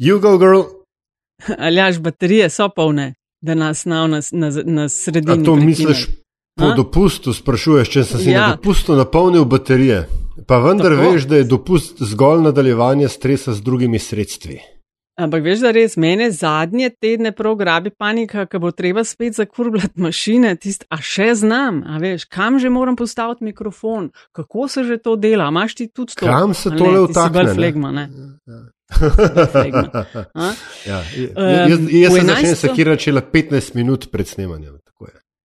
You go, girl. Aljaš, baterije so polne, da nas na, na, na, na sredini. A to prekineš. misliš po A? dopustu, sprašuješ, če sem si Ja. na dopustu napolnil baterije. Pa vendar Tako. veš, da je dopust zgolj nadaljevanje stresa z drugimi sredstvi. Ampak veš, da res mene zadnje tedne prav grabi panika, ko bo treba spet zakurbljati mašine, tist, a še znam, a veš, kam že moram postaviti mikrofon, kako se že to dela, imaš ti tudi to? Kam se tole vtakne, flegma, ne? flegma. A? ja, jaz Em, jaz sem začel 11. sekirati šele 15 minut pred snemanjem.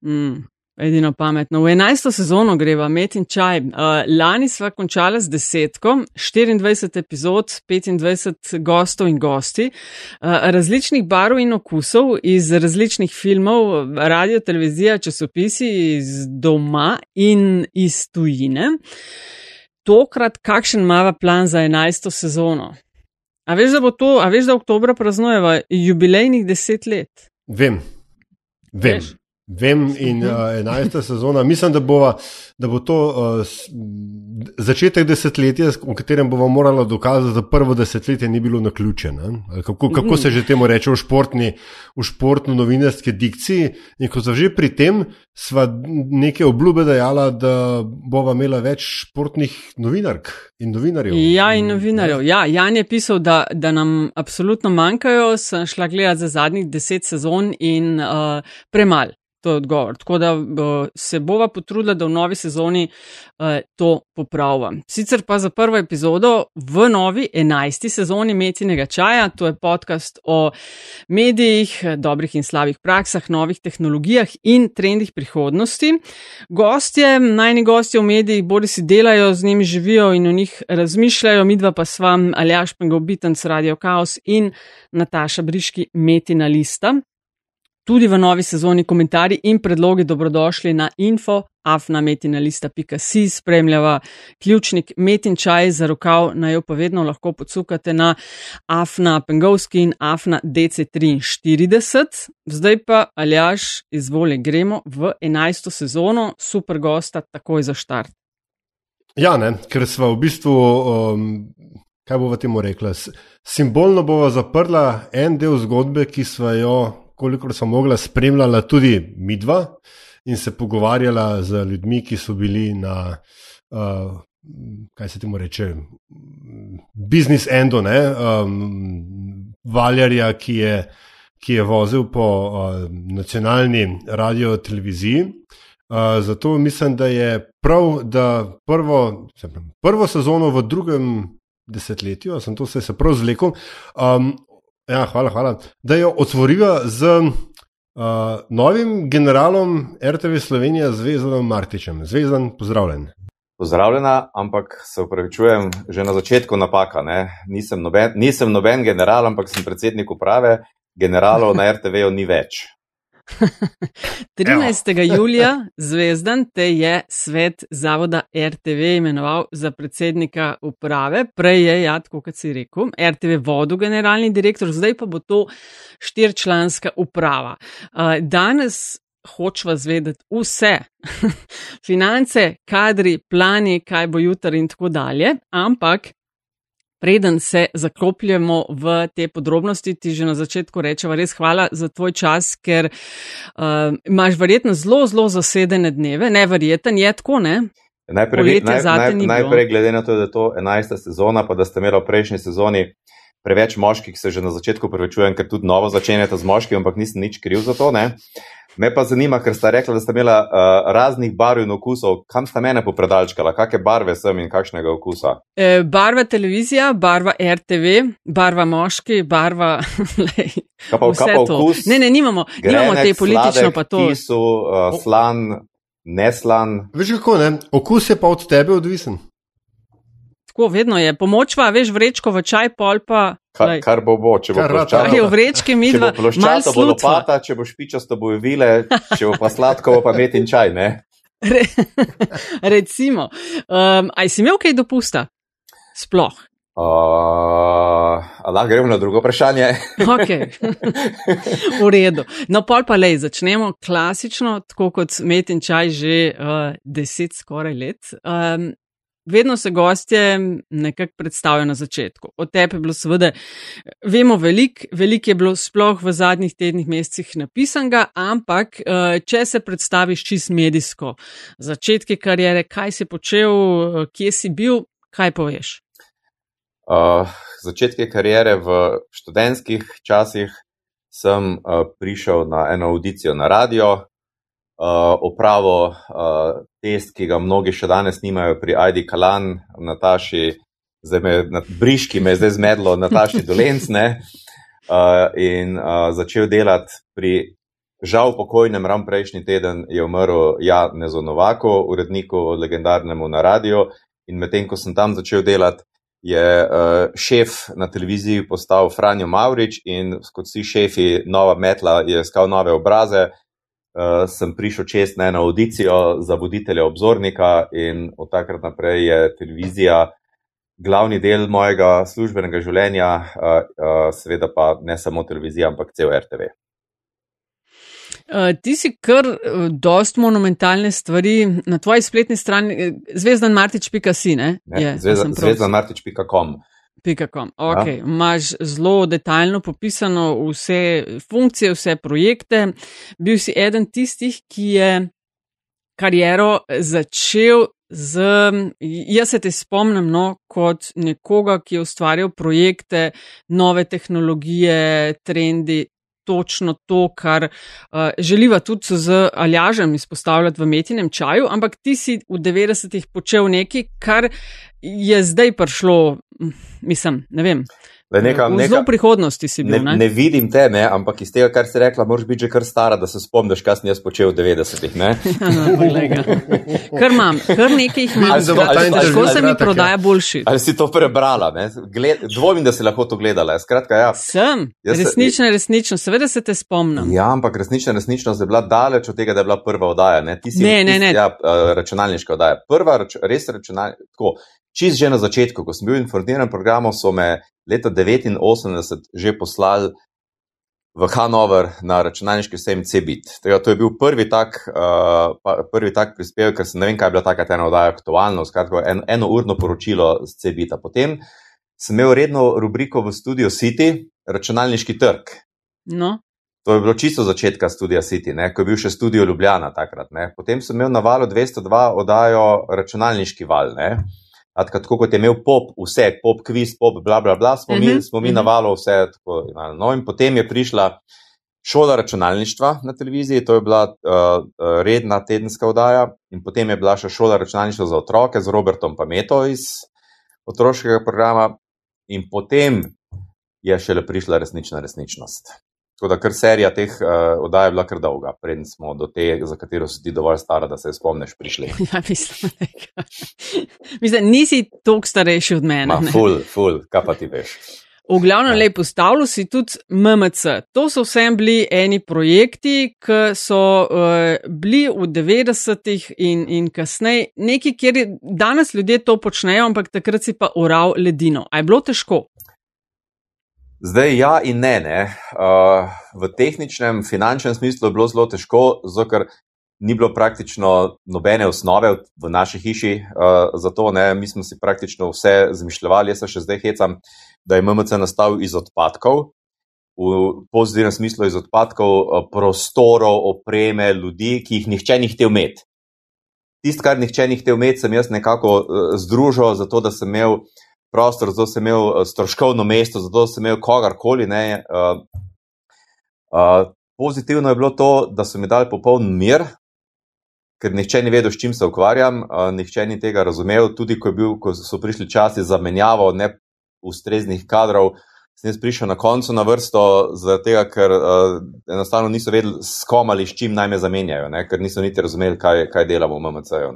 Mm, edino pametno. V 11. sezono greva Met in Čaj. Uh, lani sva končala z desetko, 24 epizod, 25 gostov in gosti, uh, različnih barv in okusov iz različnih filmov, radio, televizija, časopisi iz doma in iz tujine. Tokrat, kakšen mava plan za 11. sezono? A veš, da bo to, a veš, da oktobra praznujeva jubilejnih deset let? Vem, vem. Veš? Vem, in uh, 11. sezona, mislim, da, bova, da bo to uh, začetek desetletja, v katerem bomo morali dokazati, da prvo desetletje ni bilo naključeno. Kako, kako se že temu reče v, športni, v športno-novinarski dikciji. In ko so že pri tem, sva neke obljube dajala, da bova imela več športnih novinark in novinarjev. Ja, in novinarjev. Ja, Jan je pisal, da, da nam absolutno manjkajo. Sem šla gledati za zadnjih deset sezon in uh, premal. To je odgovor. Tako da uh, se bova potrudila, da v novi sezoni uh, to popravlja. Sicer pa za prvo epizodo v novi enajsti sezoni Metinega čaja, to je podcast o medijih, dobrih in slabih praksah, novih tehnologijah in trendih prihodnosti. Gostje, najni gostje v medijih, bodi si delajo, z njimi živijo in o njih razmišljajo, midva pa sva Aljaš Pengovitenc, Radio Chaos in Nataša Briški, Metina Lista. Tudi v novi sezoni komentarji in predlogi dobrodošli na info afnametinalista.si, spremljava ključnik Metin čaj za rokav, naj jo pa vedno lahko podsukate na afna Pengovski in afna DC43. Zdaj pa, Aljaš, izvoli, gremo v 11. sezono, super gosta, takoj za štart. Ja, ne, ker smo v bistvu, um, kaj bomo temu rekla, s- simbolno bomo zaprla en del zgodbe, ki smo jo, kolikor smo mogla, spremljala tudi midva in se pogovarjala z ljudmi, ki so bili na, uh, kaj se temu reče, business endu, ne, um, valjarja, ki je, ki je vozil po uh, nacionalni radio televiziji. Uh, zato mislim, da je prav, da prvo, se pravi, prvo sezono v drugem desetletju, sem to vse se prav zlekel, um, ja, hvala, hvala, da jo otvoriva z uh, novim generalom RTV Slovenija, Zvezdanom Martičem. Zvezdan, pozdravljen. Pozdravljena, ampak se upravičujem, že na začetku napaka. Ne? Nisem noben, nisem noben general, ampak sem predsednik uprave. Generalov na RTV-ju ni več. 13. julija Zvezdan te je svet zavoda RTV imenoval za predsednika uprave, prej je, ja, tako kot si rekel, RTV vodu generalni direktor, zdaj pa bo to štirčlanska uprava. Danes hočva zvedeti vse, finance, kadri, plani, kaj bo jutri in tako dalje, ampak Preden se zaklopljemo v te podrobnosti, ti že na začetku rečeva res hvala za tvoj čas, ker uh, imaš verjetno zelo, zelo zasedene dneve, neverjeten je tako, ne? Najprej, Poletje naj, naj, najprej glede na to, da je to 11. sezona, pa da ste imeli v prejšnji sezoni preveč moških, se že na začetku prevečujem, ker tudi novo začenjate z moškim, ampak nisem nič kriv za to. Ne? Me pa zanima, ker sta rekla, da sta imela uh, raznih barv in okusov, kam sta mene popredalčkala, kakšne barve sem in kakšnega okusa. E, barva televizija, barva RTV, barva moški, barva. lej, Kaj pa, kaj pa okus? Ne, ne, nimamo, nimamo te politično sladek, pa to. Kisu, uh, slan, neslan. Veš kako ne, okus je pa od tebe odvisen. Tako vedno je. Pomočva, veš, vrečko v čaj, pol pa. Kar, kar bo bo, če bo Kar rata. ploščato. Kaj je v vrečki, mi Če bo dva, ploščato, bo lopata, če bo špičasto, bo vile, če bo pa sladko, bo pa met in čaj, ne? Re, recimo, um, aj si imel kaj dopusta? Sploh. Uh, lahko gremo na drugo vprašanje? Ok, v redu. No, pol pa lej, začnemo klasično, tako kot met in čaj že uh, deset skoraj let. Um, vedno se gostje nekako predstavijo na začetku. O tebi je bilo seveda, vemo veliko, veliko je bilo sploh v zadnjih tednih, mesecih napisanega, ampak uh, če se predstaviš čist medijsko, začetki karijere, kaj si počel, uh, kje si bil, kaj poveš? Uh, začetke karijere v študentskih časih sem uh, prišel na eno audicijo na radio, opravo uh, test, ki ga mnogi še danes nimajo pri Aidi Kalan, Nataši, zdaj me na Briški, me je zdaj zmedlo, Nataši Dolencne. Uh, in uh, začel delati pri žal pokojnem, ram prejšnji teden je umrl Jan Nezonovako, uredniku legendarnemu na radio. In medtem, ko sem tam začel delati, je uh, šef na televiziji postal Franjo Maurič in kot vsi šefi Nova Metla je iskal nove obraze. Uh, sem prišel čest na eno audicijo za voditelja obzornika in od takrat naprej je televizija glavni del mojega službenega življenja, uh, uh, seveda pa ne samo televizija, ampak cel RTV. Uh, ti si kar dost monumentalne stvari na tvoji spletni strani, zvezdanmartič.si, ne? ne zvezdanmartič.com. Okay. Ja. Imáš zelo detaljno popisano vse funkcije, vse projekte. Bil si eden tistih, ki je kariero začel z. Jaz se te spomnim no, kot nekoga, ki je ustvarjal projekte, nove tehnologije, trendi, točno to, kar uh, želiva tudi z Aljažem izpostavljati v metinem čaju, ampak ti si v 90-ih počel nekaj, kar je zdaj prišlo, mislim, ne vem. Neka, v zelo prihodnosti si bil. Ne, ne vidim te, ne, ampak iz tega, kar si rekla, moraš biti že kar stara, da se spomniš, kaj sem jaz počel v 90-ih. kar imam, kar nekaj jih imam. Kako se mi ja. prodaja boljši? Ali si to prebrala? Dvomim, da si lahko to gledala. Skratka, ja. Sem, resnično, resnično, seveda se te spomnim. Ja, ampak resnično, resnično je bila daleč od tega, da je bila prva oddaja. Ne, si, ne, ne, ne. Ja, eh, računalniška oddaja. Prva, res računalniška. Čist že na začetku, ko sem bil informiran programom, so me leta 1989 že poslali v Hanover na računalniški sejem CBIT. Tega, to je bil prvi tak, uh, prvi tak prispevek, ker sem ne vem, kaj je bila takrat ena oddaja aktualna, skratka, en, eno urno poročilo z CBIT-a. Potem sem imel redno rubriko v Studio City, računalniški trg. No. To je bilo čisto začetka Studia City, ne, ko je bil še studio Ljubljana takrat. Ne. Potem sem imel na valu 202 oddajo računalniški val. Ne. Tako kot je imel pop, vse, pop, kviz, pop, bla, bla, bla, smo, uh -huh, mi, mhm, smo mi uh mhm. -huh. navalo vse. Tako, no, in potem je prišla šola računalništva na televiziji, to je bila uh, redna tedenska oddaja, in potem je bila še šola računalništva za otroke z Robertom Pameto iz otroškega programa, in potem je šele prišla resnična resničnost. Tako da kar serija teh uh, oddaj je bila kar dolga, preden smo do te, za katero si ti dovolj stara, da se spomniš, prišli. Ja, mislim, mislim, nisi toliko starejši od mene. Ma, ful, ful, kaj pa ti veš. V glavnem, ja. lepo stavljal si tudi MMC. To so vsem bili eni projekti, ki so uh, bili v 90-ih in, in kasneje neki, kjer danes ljudje to počnejo, ampak takrat si pa ural ledino. A je bilo težko? Zdaj, ja in ne. ne. Uh, v tehničnem, finančnem smislu je bilo zelo težko, ker ni bilo praktično nobene osnove v naši hiši uh, za to. Ne. Mi smo si praktično vse zmišljali, jaz se še zdaj hecam, da je MMC nastal iz odpadkov. V pozitivnem smislu iz odpadkov prostorov, opreme, ljudi, ki jih nihče ni hotel imeti. Tisto, kar nihče ni hotel imeti, sem jaz nekako združil, zato da sem imel uh, prostor, zato sem imel eh, stroškovno mesto, zato sem imel kogarkoli. Ne, uh, uh, pozitivno je bilo to, da so mi dali popoln mir, ker nihče ni vedel, s čim se ukvarjam, uh, nihče ni tega razumel. Tudi ko, bil, ko so prišli časi za menjavo neustreznih kadrov, sem jaz prišel na koncu na vrsto, tega, ker uh, enostavno niso vedeli, s kom ali s čim naj me zamenjajo, ne, ker niso niti razumeli, kaj, kaj delamo v MMC-ju.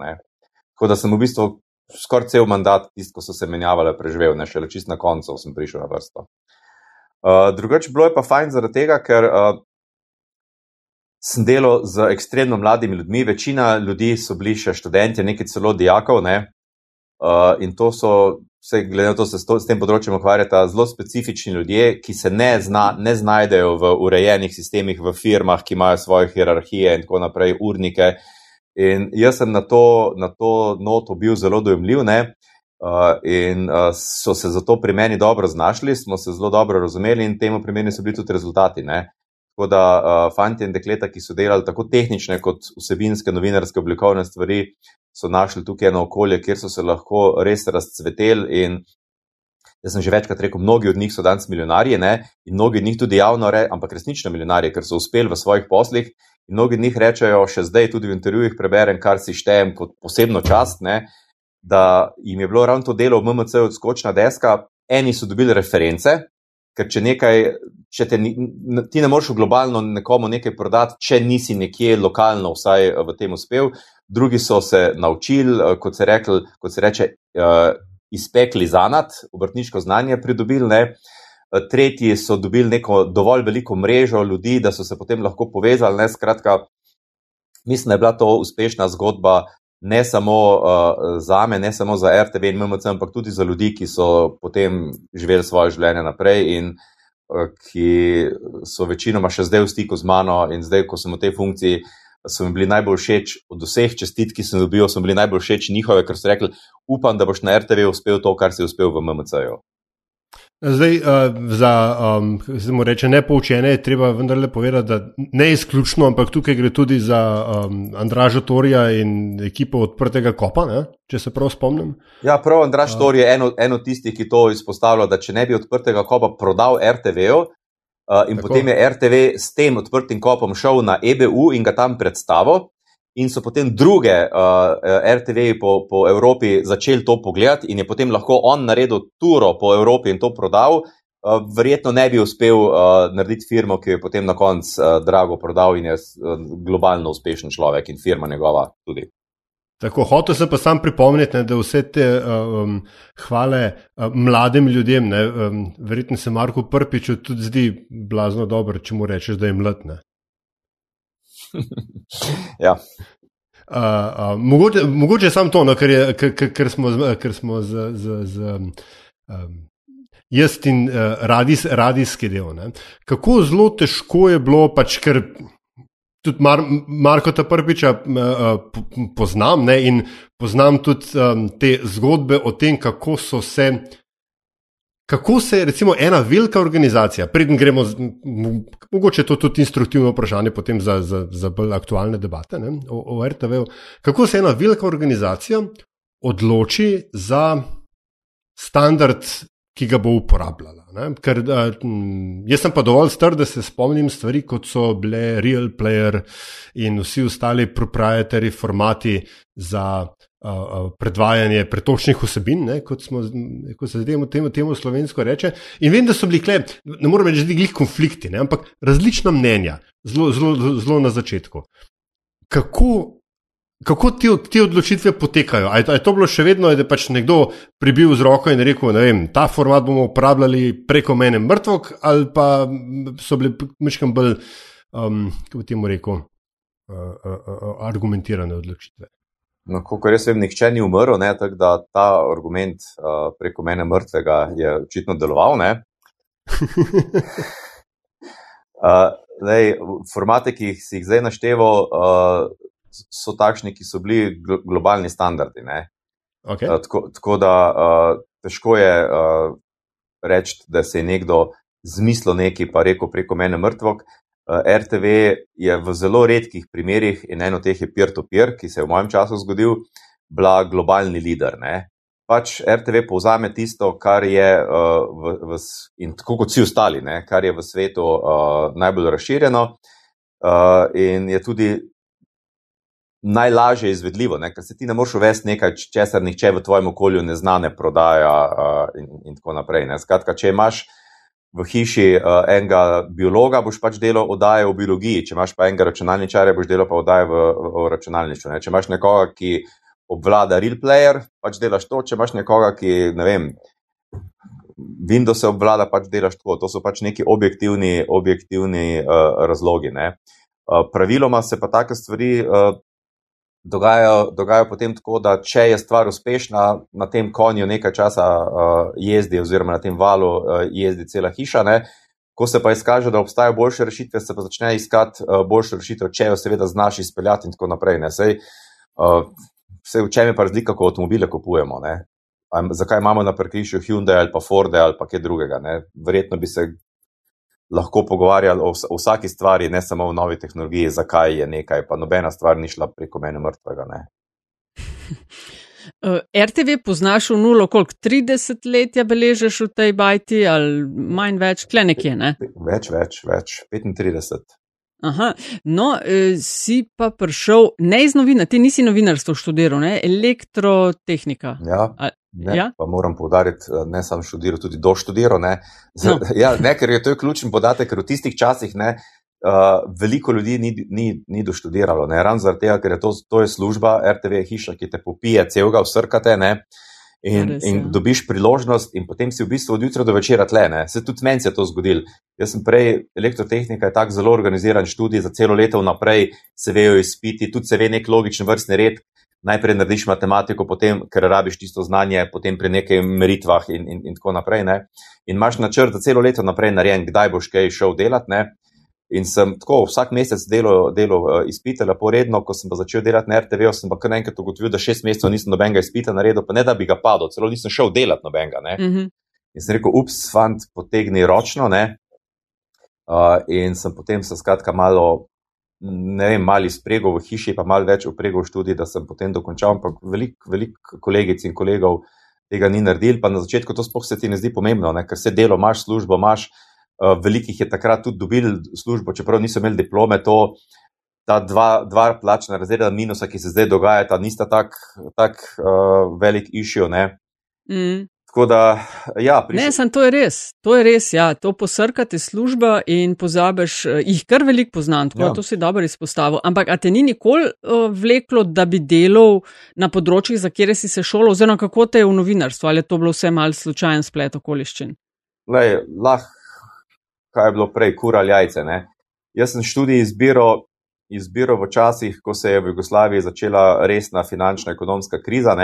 Tako da sem v bistvu skoraj cel mandat, tisto, ko so se menjavale, preživel, ne šele čist na koncu sem prišel na vrsto. Uh, drugače, bilo je pa fajn zaradi tega, ker uh, sem delal z ekstremno mladimi ljudmi, večina ljudi so bili še študenti, nekaj celo dijakov. Ne? Uh, in to so, vse, glede na to, se s, tem področjem ukvarjata zelo specifični ljudje, ki se ne, zna, ne znajdejo v urejenih sistemih, v firmah, ki imajo svoje hierarhije in tako naprej, urnike. In jaz sem na to, na to noto bil zelo dojemljiv, ne? in so se zato pri meni dobro znašli, smo se zelo dobro razumeli, in temu pri meni so bili tudi rezultati. Ne? Tako da uh, fanti in dekleta, ki so delali tako tehnične kot vsebinske, novinarske, oblikovne stvari, so našli tukaj eno okolje, kjer so se lahko res razcveteli. In jaz sem že večkrat rekel, mnogi od njih so danes milijonarji, ne? in mnogi od njih tudi javno, re, ampak resnično milijonarji, ker so uspeli v svojih poslih. In mnogi od njih rečejo, še zdaj tudi v intervjujih preberem, kar si štejem kot posebno čast, ne? da jim je bilo ravno to delo v MMC odskočna deska. Eni so dobili reference, ker če nekaj, če te, ti ne moreš globalno nekomu nekaj prodati, če nisi nekje lokalno vsaj eh, v tem uspel. Drugi so se naučili, eh, kot se, rekl, kot se reče, uh, izpekli zanat, obrtniško znanje pridobili. Ne? Tretji so dobili neko dovolj veliko mrežo ljudi, da so se potem lahko povezali. Ne? Skratka, mislim, da je bila to uspešna zgodba ne samo uh, za me, ne samo za RTV in MMC, ampak tudi za ljudi, ki so potem živeli svoje življenje naprej in uh, ki so večinoma še zdaj v stiku z mano in zdaj, ko sem v tej funkciji. So mi bili najbolj všeč od vseh čestitk, ki sem dobil, so mi bili najbolj všeč njihove, ker so rekli: Upam, da boš na RTV uspel to, kar si uspel v MMC-ju. Zdaj, uh, za um, reče, nepoučene je treba vendarle povedati, da ne izključno, ampak tukaj gre tudi za um, Andraža Torija in ekipo odprtega kopa, ne? če se prav spomnim. Ja, prav, Andraž uh, Tor je eno, eno tistih, ki to izpostavlja, da če ne bi odprtega kopa prodal RTV-ju uh, in tako. potem je RTV s tem odprtim kopom šel na EBU in ga tam predstavil in so potem druge uh, eh, RTV po, po Evropi začeli to pogledati, in je potem lahko on naredil turo po Evropi in to prodal. Uh, verjetno ne bi uspel uh, narediti firmo, ki jo je potem na koncu uh, drago prodal in je uh, globalno uspešen človek in firma njegova tudi. Tako, hotel sem pa sam pripomniti, ne, da vse te um, hvale um, mladim ljudem, ne, um, verjetno se Marko Prpiču tudi zdi blazno dobro, če mu rečeš, da je mladne. ja. Uh, uh, mogoče, mogoče samo to, no, ker, je, ker, ker smo, ker smo z, z, z um, jaz in uh, radis, radijski del. Ne. Kako zelo težko je bilo, pač, ker tudi Mar, Marko Taprpiča uh, poznam ne, in poznam tudi um, te zgodbe o tem, kako so se. Kako se recimo ena velika organizacija, preden gremo, z, mogoče to tudi instruktivno vprašanje potem za, za, za bolj aktualne debate ne, o, o RTV-u, kako se ena velika organizacija odloči za standard, ki ga bo uporabljala. Ne? Ker jaz sem pa dovolj star, da se spomnim stvari, kot so bile Real Player in vsi ostali proprietari formati za predvajanje pretočnih vsebin, ne, kot, smo, kot se zdaj temu, temu slovensko reče. In vem, da so bili klep, ne morem reči, da bili konflikti, ne, ampak različna mnenja, zelo, zelo, zelo na začetku. Kako, kako te, te odločitve potekajo? Je, je to bilo še vedno, da je pač nekdo pribil z roko in rekel, da ta format bomo uporabljali preko mene mrtvog, ali pa so bili mečkam bolj, um, kako bi temu rekel, uh, uh, uh, argumentirane odločitve. No, kot jaz vem, nihče ni umrl, ne, tako da ta argument uh, preko mene mrtvega je očitno deloval. uh, lej, formate, ki si jih zdaj našteval, uh, so takšni, ki so bili gl globalni standardi. Okay. Uh, tako, tako da uh, težko je uh, reči, da se je nekdo zmislil nekaj, pa rekel preko mene mrtvog. Eh, RTV je v zelo redkih primerjih, in eno teh je peer-to-peer, ki se je v mojem času zgodil, bila globalni lider. Ne? Pač RTV povzame tisto, kar je, uh, v, v, in tako kot vsi ostali, ne? kar je v svetu uh, najbolj razširjeno, uh, in je tudi najlažje izvedljivo, ne? ker se ti ne moreš uvesti nekaj, česar nihče v tvojem okolju ne zna, ne prodaja, uh, in, in tako naprej. Skratka, če imaš v hiši uh, enega biologa, boš pač delal oddaje v biologiji, če imaš pa enega računalničarja, boš delal pa oddaje v, v, v računalništvu. Ne? Če imaš nekoga, ki obvlada real player, pač delaš to, če imaš nekoga, ki ne vem. Windows obvlada, pač delaš tako. To so pač neki objektivni, objektivni uh, razlogi. Uh, praviloma se pa take stvari uh, dogajajo, dogajajo potem tako, da če je stvar uspešna, na tem konju nekaj časa uh, jezdi, oziroma na tem valu uh, jezdi cela hiša. Ne? Ko se pa izkaže, da obstajajo boljše rešitve, se pa začne iskati uh, boljše rešitve, če jo seveda znaš izpeljati in tako naprej. Sej, Uh, vse v čem je pa razlika, ko avtomobile kupujemo. Ne? Zakaj imamo na parkirišču Hyundai ali pa Ford ali pa kaj drugega? Ne? Verjetno bi se lahko pogovarjali o, o vsaki stvari, ne samo o novi tehnologiji, zakaj je nekaj, pa nobena stvar ni šla preko mene mrtvega. Uh, RTV poznaš v nulo, koliko 30 let je beležeš v tej bajti, ali manj več, kle nekje, ne? Več, več, več, 35. Aha, no, eh, si pa prišel ne iz novina, ti nisi novinarstvo študiral, ne? elektrotehnika. Ja, ne, ja? pa moram povdariti, eh, ne sam študiral, tudi doštudiral. Ne? No. Ja, ne, ker je to ključen podatek, ker v tistih časih ne, uh, veliko ljudi ni, ni, ni doštudiralo. Ravno zaradi tega, ker je to, to je služba, RTV je hiša, ki te popije, celega vsrkate. Ne? In, Res, in ja. dobiš priložnost, in potem si v bistvu od jutra do večera tle. Ne? Se tudi meni je to zgodilo. Jaz sem prej, elektrotehnika je tako zelo organiziran študij, za celo leto vnaprej se vejo izpiti, tudi se ve nek logičen vrstni red. Najprej narediš matematiko, potem, ker rabiš tisto znanje, potem pri nekaj meritvah in, in, in tako naprej. Ne? In imaš načrt za celo leto naprej narejen, kdaj boš kaj šel delati. In sem tako vsak mesec delal delo, uh, izpite, lepo redno, ko sem pa začel delati na RTV, sem pa kar enkrat ugotovil, da šest mesecev nisem nobenega izpita naredil, pa ne da bi ga padel, celo nisem šel delati nobenega. Mm -hmm. In sem rekel, ups, fant, potegni ročno. Uh, in sem potem se skratka malo, ne vem, mali spregel v hiši, pa malo več upregel v študij, da sem potem dokončal, ampak veliko velik kolegic in kolegov tega ni naredil, pa na začetku to sploh se ti ne zdi pomembno, ne? ker se delo, imaš službo, imaš. Eh, velikih je takrat tudi dobili službo, čeprav niso imeli diplome, to, ta dva, dva plačna razreda minusa, ki se zdaj dogajata, nista tako tak, uh, velik išijo. Mm. Tako da, ja, prišel... Ne, sem to je res, to je res, ja, to posrkate služba in pozabiš, eh, jih kar veliko poznam, tako ja. to si dobro izpostavil. Ampak, a te ni nikoli uh, vleklo, da bi delal na področjih, za kjer si se šolo, oziroma kako te je v novinarstvu, ali je to bilo vse mal slučajen splet okoliščin? Lahko kaj je bilo prej, kura ali jajce. Ne? Jaz sem študij izbiral, izbiral v časih, ko se je v Jugoslaviji začela resna finančna ekonomska kriza,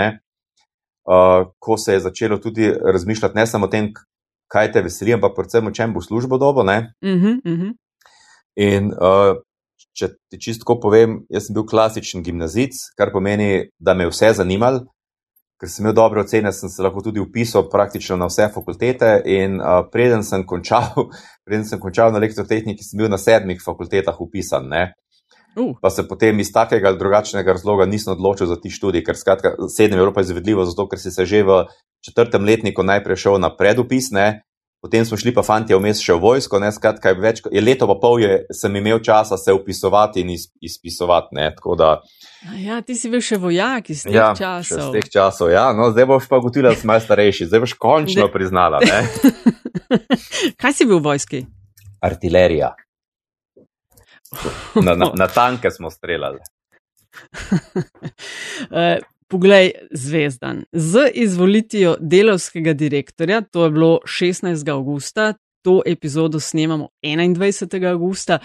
uh, ko se je začelo tudi razmišljati ne samo o tem, kaj te veseli, ampak predvsem o čem bo službo dobo. Uh -huh, uh -huh. In uh, če ti čisto povem, jaz sem bil klasičen gimnazic, kar pomeni, da me je vse zanimalo ker sem imel dobre ocene, sem se lahko tudi upisal praktično na vse fakultete. In uh, preden, sem končal, preden sem končal na elektrotehniki, sem bil na sedmih fakultetah upisan. Uh. Pa se potem iz takega ali drugačnega razloga nisem odločil za ti študij, ker skratka, sedem Evropa je zavedljivo, zato ker si se že v četrtem letniku najprej šel na predupis, ne, Potem smo šli pa fanti vmes še v vojsko, ne, skratka, več, je leto pa pol, je, sem imel časa se upisovati in iz, izpisovati. Ne, da, ja, ti si bil še vojak iz teh ja, časov. Iz teh časov, ja. No, zdaj boš pa ugotovila, da si malo starejši, zdaj boš končno De... priznala. Kaj si bil v vojski? Artilerija. Na, na, na tanke smo streljali. uh, Poglej, zvezdan. Z izvolitvijo delovskega direktorja, to je bilo 16. augusta, to epizodo snemamo 21. augusta.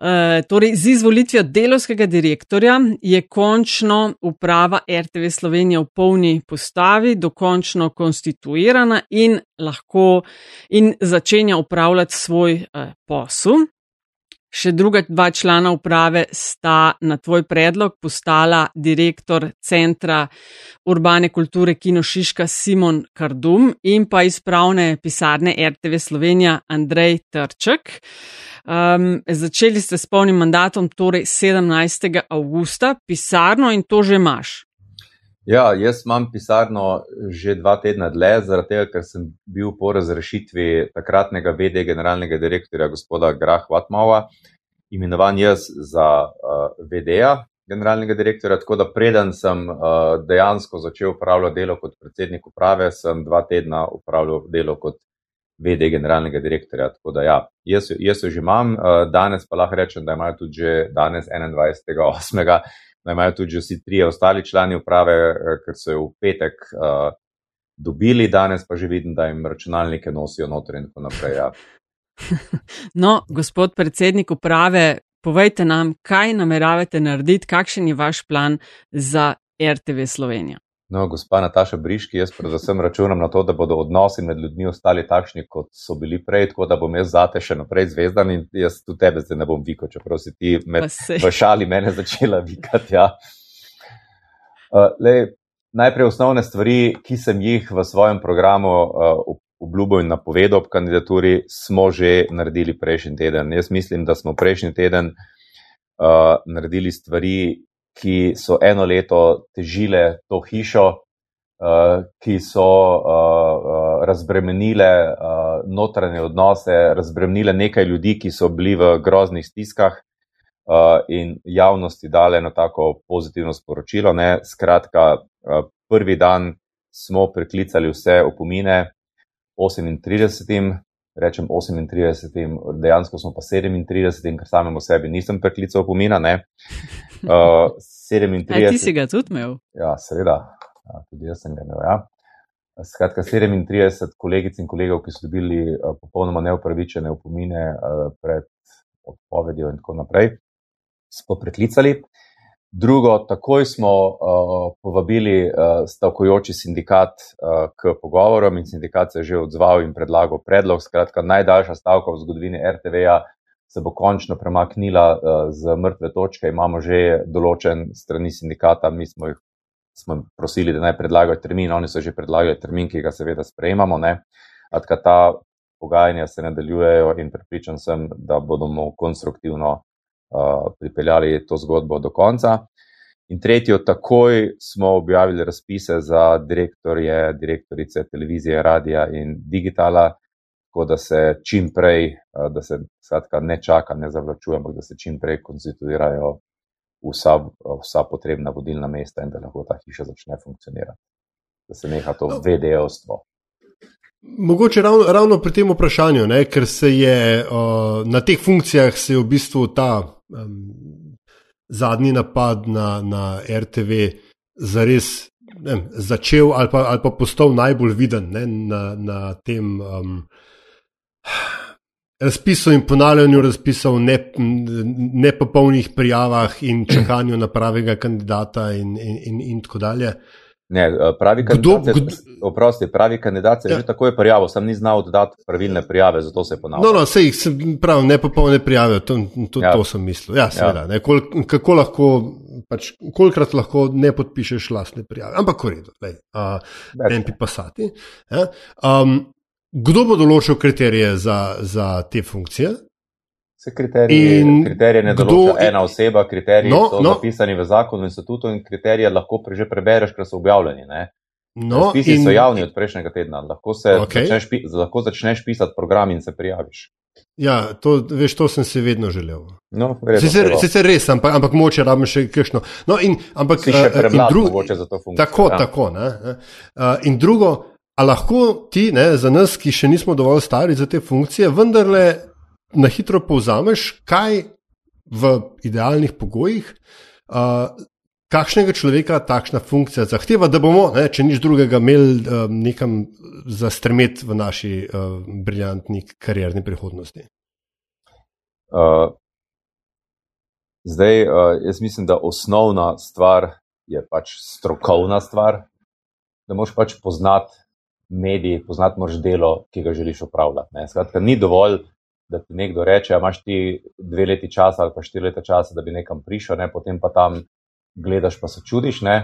E, torej, z izvolitvijo delovskega direktorja je končno uprava RTV Slovenije v polni postavi, dokončno konstituirana in lahko in začenja upravljati svoj e, posel. Še druga dva člana uprave sta na tvoj predlog postala direktor Centra urbane kulture Kino Šiška Simon Kardum in pa iz pravne pisarne RTV Slovenija Andrej Trček. Um, začeli ste s polnim mandatom, torej 17. augusta, pisarno in to že imaš. Ja, jaz imam pisarno že dva tedna dlje, zaradi tega, ker sem bil po razrešitvi takratnega VD generalnega direktorja gospoda Grah Vatmova imenovan jaz za uh, VD-ja generalnega direktorja, tako da preden sem uh, dejansko začel upravljati delo kot predsednik uprave, sem dva tedna upravljal delo kot VD generalnega direktorja. Tako da ja, jaz, jaz jo že imam, uh, danes pa lahko rečem, da imajo tudi že danes 21.8 da imajo tudi vsi trije ostali člani uprave, eh, ker so jo v petek uh, dobili, danes pa že vidim, da jim računalnike nosijo noter in tako naprej. Ja. No, gospod predsednik uprave, povejte nam, kaj nameravate narediti, kakšen je vaš plan za RTV Slovenija. No, gospa Nataša Briški, jaz predvsem računam na to, da bodo odnosi med ljudmi ostali takšni, kot so bili prej, tako da bom jaz zate še naprej zvezdan in jaz tu tebe zdaj ne bom vikal, čeprav si ti med, v šali mene začela vikati. Ja. Uh, lej, najprej osnovne stvari, ki sem jih v svojem programu uh, obljubil in napovedal ob kandidaturi, smo že naredili prejšnji teden. Jaz mislim, da smo prejšnji teden uh, naredili stvari, ki so eno leto težile to hišo, uh, ki so uh, uh, razbremenile uh, notranje odnose, razbremenile nekaj ljudi, ki so bili v groznih stiskah. Uh, in javnosti dale eno tako pozitivno sporočilo. Ne? Skratka, uh, prvi dan smo preklicali vse opomine, 38, rečem 38, dejansko smo pa 37, ker samemu sebi nisem preklical pomina. Uh, 37. Ti si ga tudi imel? Ja, seveda, ja, tudi jaz sem ga imel. Ja. Skratka, 37 kolegic in kolegov, ki so dobili uh, popolnoma neupravičene opomine uh, pred odpovedjo in tako naprej, smo preklicali. Drugo, takoj smo uh, povabili uh, stavkojoči sindikat uh, k pogovorom in sindikat se je že odzval in predlagal predlog. Skratka, najdaljša stavka v zgodovini RTV-ja se bo končno premaknila uh, z mrtve točke. Imamo že določen strani sindikata, mi smo jih smo prosili, da naj predlagajo termin, oni so že predlagali termin, ki ga seveda sprejemamo. Atka ta pogajanja se nadaljujejo in pripričan sem, da bomo konstruktivno pripeljali to zgodbo do konca. In tretjo, takoj smo objavili razpise za direktorje, direktorice televizije, radia in digitala, tako da se čim prej, da se skratka ne čaka, ne zavlačuje, ampak da se čim prej konstituirajo vsa, vsa potrebna vodilna mesta in da lahko ta hiša začne funkcionirati. Da se neha to no. VDO-stvo. Mogoče ravno, ravno pri tem vprašanju, ne, ker se je uh, na teh funkcijah se je v bistvu ta um, zadnji napad na, na RTV zares ne, začel ali pa, ali pa postal najbolj viden ne, na, na tem um, razpisu in ponavljanju razpisov, nepopolnih ne prijavah in čakanju na pravega kandidata in, in, in, in tako dalje. Ne, eh, pravi kandidat, kdo, kdo, oprosti, pravi kandidat je ja. že takoj prijavil, sem ni znal dodati pravilne prijave, zato se je ponavljal. No, no, se jih prav ne popolne prijave, to, to, ja. to sem mislil. Ja, seveda, ja. Kol, kako lahko, pač, kolikrat lahko ne podpišeš lastne prijave, ampak v redu, uh, en pi pasati. Ja. Um, kdo bo določil kriterije za, za te funkcije? Se kriterije, kriterije ne kdo, določa ena oseba, kriteriji no, so no, zapisani v zakonu in statutu in kriterije lahko pre, že prebereš, ker so objavljeni. No, Spisi in, so javni od prejšnjega tedna, lahko, okay. začneš, lahko začneš pisati program in se prijaviš. Ja, to, veš, to sem si vedno želel. No, sicer, sicer res, ampak, ampak moče rabim še kakšno. No, in, ampak, si še eh, premlad, dru, mogoče za to funkcijo. Tako, ja. tako. Ne, ne. Uh, in drugo, a lahko ti, ne, za nas, ki še nismo dovolj stari za te funkcije, vendarle na hitro povzameš, kaj v idealnih pogojih, uh, kakšnega človeka takšna funkcija zahteva, da bomo, ne, če nič drugega, imeli uh, nekam za strmet v naši uh, briljantni karierni prihodnosti. Uh, zdaj, uh, jaz mislim, da osnovna stvar je pač strokovna stvar, da moš pač poznati. Mediji, poznati moraš delo, ki ga želiš upravljati. Skratka, ni dovolj, da ti nekdo reče, imaš ti dve leti časa ali pa štiri leta časa, da bi nekam prišel, ne? potem pa tam gledaš, pa se čudiš. Ne?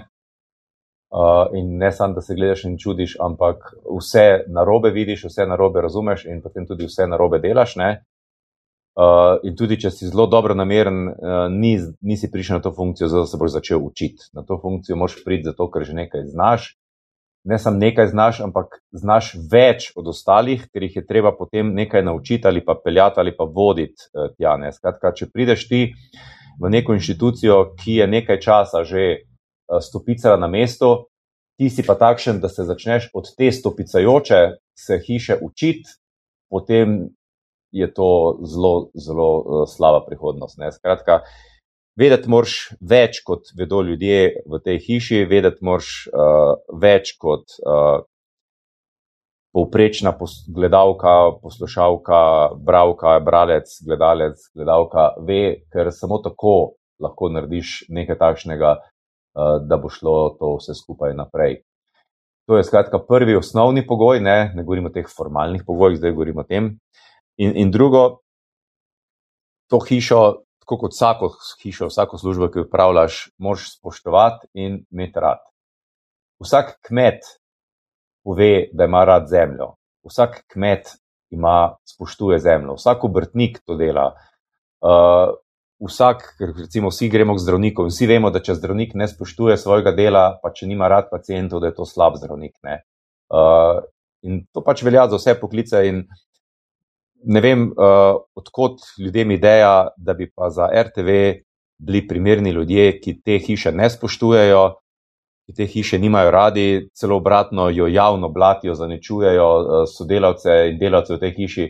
Uh, in ne samo, da se gledaš in čudiš, ampak vse narobe vidiš, vse narobe razumeš in potem tudi vse narobe delaš. Uh, in tudi, če si zelo dobro nameren, uh, ni, nisi prišel na to funkcijo, zato se boš začel učiti. Na to funkcijo moš priti zato, ker že nekaj znaš ne samo nekaj znaš, ampak znaš več od ostalih, ker jih je treba potem nekaj naučiti ali pa peljati ali pa voditi uh, tja. Ne. Skratka, če prideš ti v neko inštitucijo, ki je nekaj časa že uh, stopicala na mesto, ti si pa takšen, da se začneš od te stopicajoče se hiše učiti, potem je to zelo, zelo uh, slaba prihodnost. Ne. Skratka, Vedeti moraš več, kot vedo ljudje v tej hiši, vedeti moraš uh, več kot uh, povprečna gledalka, poslušalka, bravka, bralec, gledalec, gledalka, ve, ker samo tako lahko narediš nekaj takšnega, uh, da bo šlo to vse skupaj naprej. To je skratka prvi osnovni pogoj, ne, ne govorimo o teh formalnih pogojih, zdaj govorimo o tem. In, in drugo, to hišo tako kot vsako hišo, vsako službo, ki jo upravljaš, moraš spoštovati in imeti rad. Vsak kmet pove, da ima rad zemljo. Vsak kmet ima, spoštuje zemljo, vsak obrtnik to dela. Uh, vsak, recimo, vsi gremo k zdravniku in vsi vemo, da če zdravnik ne spoštuje svojega dela, pa če nima rad pacijentov, da je to slab zdravnik. Uh, in to pač velja za vse poklice. In ne vem, uh, odkot ljudem ideja, da bi pa za RTV bili primerni ljudje, ki te hiše ne spoštujejo, ki te hiše nimajo radi, celo obratno jo javno blatijo, zaničujejo uh, sodelavce in delavce v tej hiši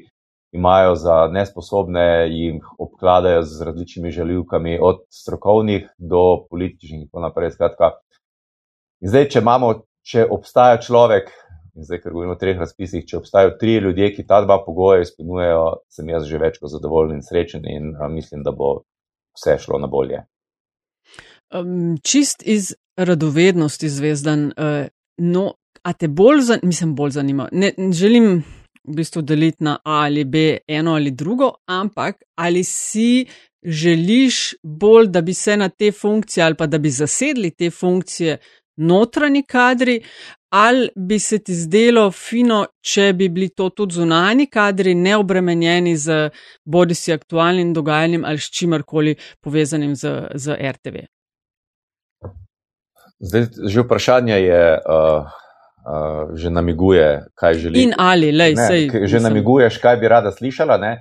imajo za nesposobne jih obkladajo z različnimi žaljivkami, od strokovnih do političnih in tako naprej. Skratka. In zdaj, če, imamo, če obstaja človek, in zdaj, ker govorimo o treh razpisih, če obstajajo tri ljudje, ki ta dva pogoja izpolnjujejo, sem jaz že več kot zadovoljen in srečen in a, mislim, da bo vse šlo na bolje. Um, čist iz radovednosti, zvezdan, uh, no, a te bolj, zan mislim, bolj zanima. Ne, želim v bistvu deliti na A ali B, eno ali drugo, ampak ali si želiš bolj, da bi se na te funkcije ali pa da bi zasedli te funkcije notranji kadri, ali bi se ti zdelo fino, če bi bili to tudi zunani kadri, neobremenjeni z bodi si aktualnim dogajanjem ali s čimarkoli povezanim z, z RTV. Zdaj, že vprašanje je. Uh uh, že namiguje, kaj želi. In ali, lej, ne, sej, že mislim. namiguješ, kaj bi rada slišala. Ne?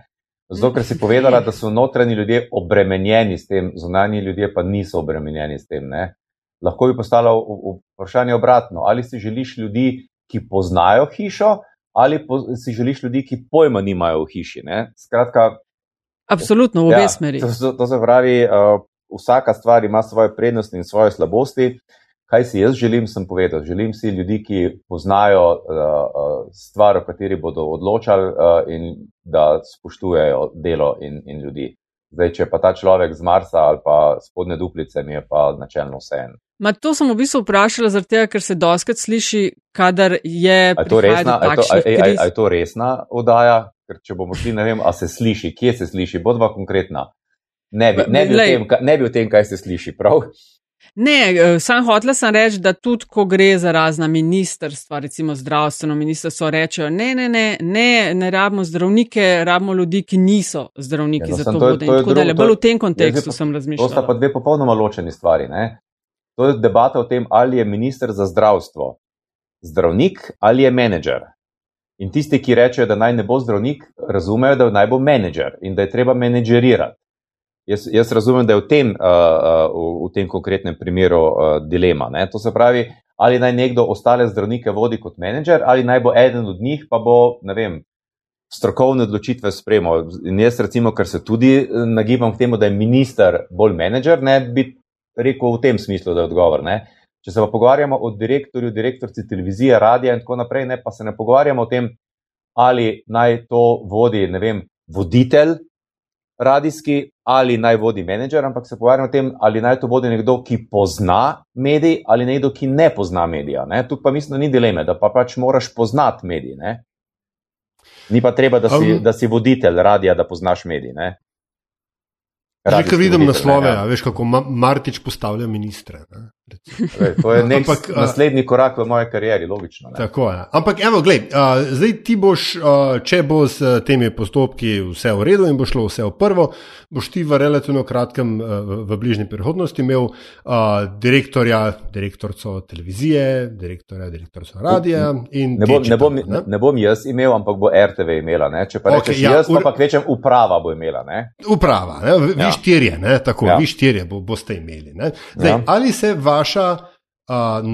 Zato, ker si povedala, da so notranji ljudje obremenjeni s tem, zunanji ljudje pa niso obremenjeni s tem. Ne? Lahko bi postalo vprašanje obratno. Ali si želiš ljudi, ki poznajo hišo, ali po, si želiš ljudi, ki pojma nimajo v hiši. Ne? Skratka, Absolutno, v obe ja, smeri. To, to se pravi, uh, vsaka stvar ima svoje prednosti in svoje slabosti. Kaj si jaz želim, sem povedal. Želim si ljudi, ki poznajo uh, stvar, o kateri bodo odločali uh, in da spoštujejo delo in, in ljudi. Zdaj, če pa ta človek z Marsa ali pa spodne duplice, mi je pa načelno vse en. Ma to sem v bistvu vprašala, tega, ker se doskrat sliši, kadar je. Je to resna, je to, je, je, je to resna oddaja? Ker če bomo šli, ne vem, a se sliši, kje se sliši, bodva konkretna. Ne bi, ne, bi tem, ne bi o tem, kaj se sliši, prav? Ne, eh, sam hotla sem reči, da tudi ko gre za razna ministrstva, recimo zdravstveno ministrstvo, rečejo, ne, ne, ne, ne, ne rabimo zdravnike, rabimo ljudi, ki niso zdravniki ja, no, za to vodenje. Tako da, bolj v tem kontekstu sem razmišljal. To sta pa dve popolnoma ločeni stvari. Ne? To je debata o tem, ali je minister za zdravstvo zdravnik ali je menedžer. In tisti, ki rečejo, da naj ne bo zdravnik, razumejo, da naj bo menedžer in da je treba menedžerirati. Jaz, jaz razumem, da je v tem, uh, v, v tem konkretnem primeru uh, dilema. Ne? To se pravi, ali naj nekdo ostale zdravnike vodi kot menedžer, ali naj bo eden od njih pa bo, vem, strokovne odločitve sprejemal. In jaz, recimo, ker se tudi nagibam k temu, da je minister bolj menedžer, ne bi rekel v tem smislu, da je odgovor. Ne? Če se pa pogovarjamo o direktorju, direktorci televizije, radia in tako naprej, ne, pa se ne pogovarjamo o tem, ali naj to vodi, ne vem, voditelj radijski ali naj vodi menedžer, ampak se pogovarjamo o tem, ali naj to vodi nekdo, ki pozna medij ali nekdo, ki ne pozna medija. Ne? Tu pa mislim, da ni dileme, da pa pač moraš poznati medij. Ne? Ni pa treba, da si, um, da si voditelj radija, da poznaš medij. Ne? Že ko vidim naslove, ja. veš, kako Martič postavlja ministre. Ne? Ej, to je nek Ampak, naslednji korak v moji karieri, logično. Ne? Tako je. Ampak, evo, gled, uh, zdaj ti boš, uh, če bo s temi postopki vse v redu in bo šlo vse v prvo, boš ti v relativno kratkem, uh, v bližnji prihodnosti imel uh, direktorja, direktorco televizije, direktorja, direktorco radia. Ne bom, ne, bom, ne? ne bom jaz imel, ampak bo RTV imela. Ne? Če pa okay, rečeš ja, jaz, pa, pa kvečem uprava bo imela. Ne? Uprava, ne? vi ja. štirje, ne? tako, ja. vi štirje bo, boste imeli. Zdaj, ja. Ali se vaš vaša uh,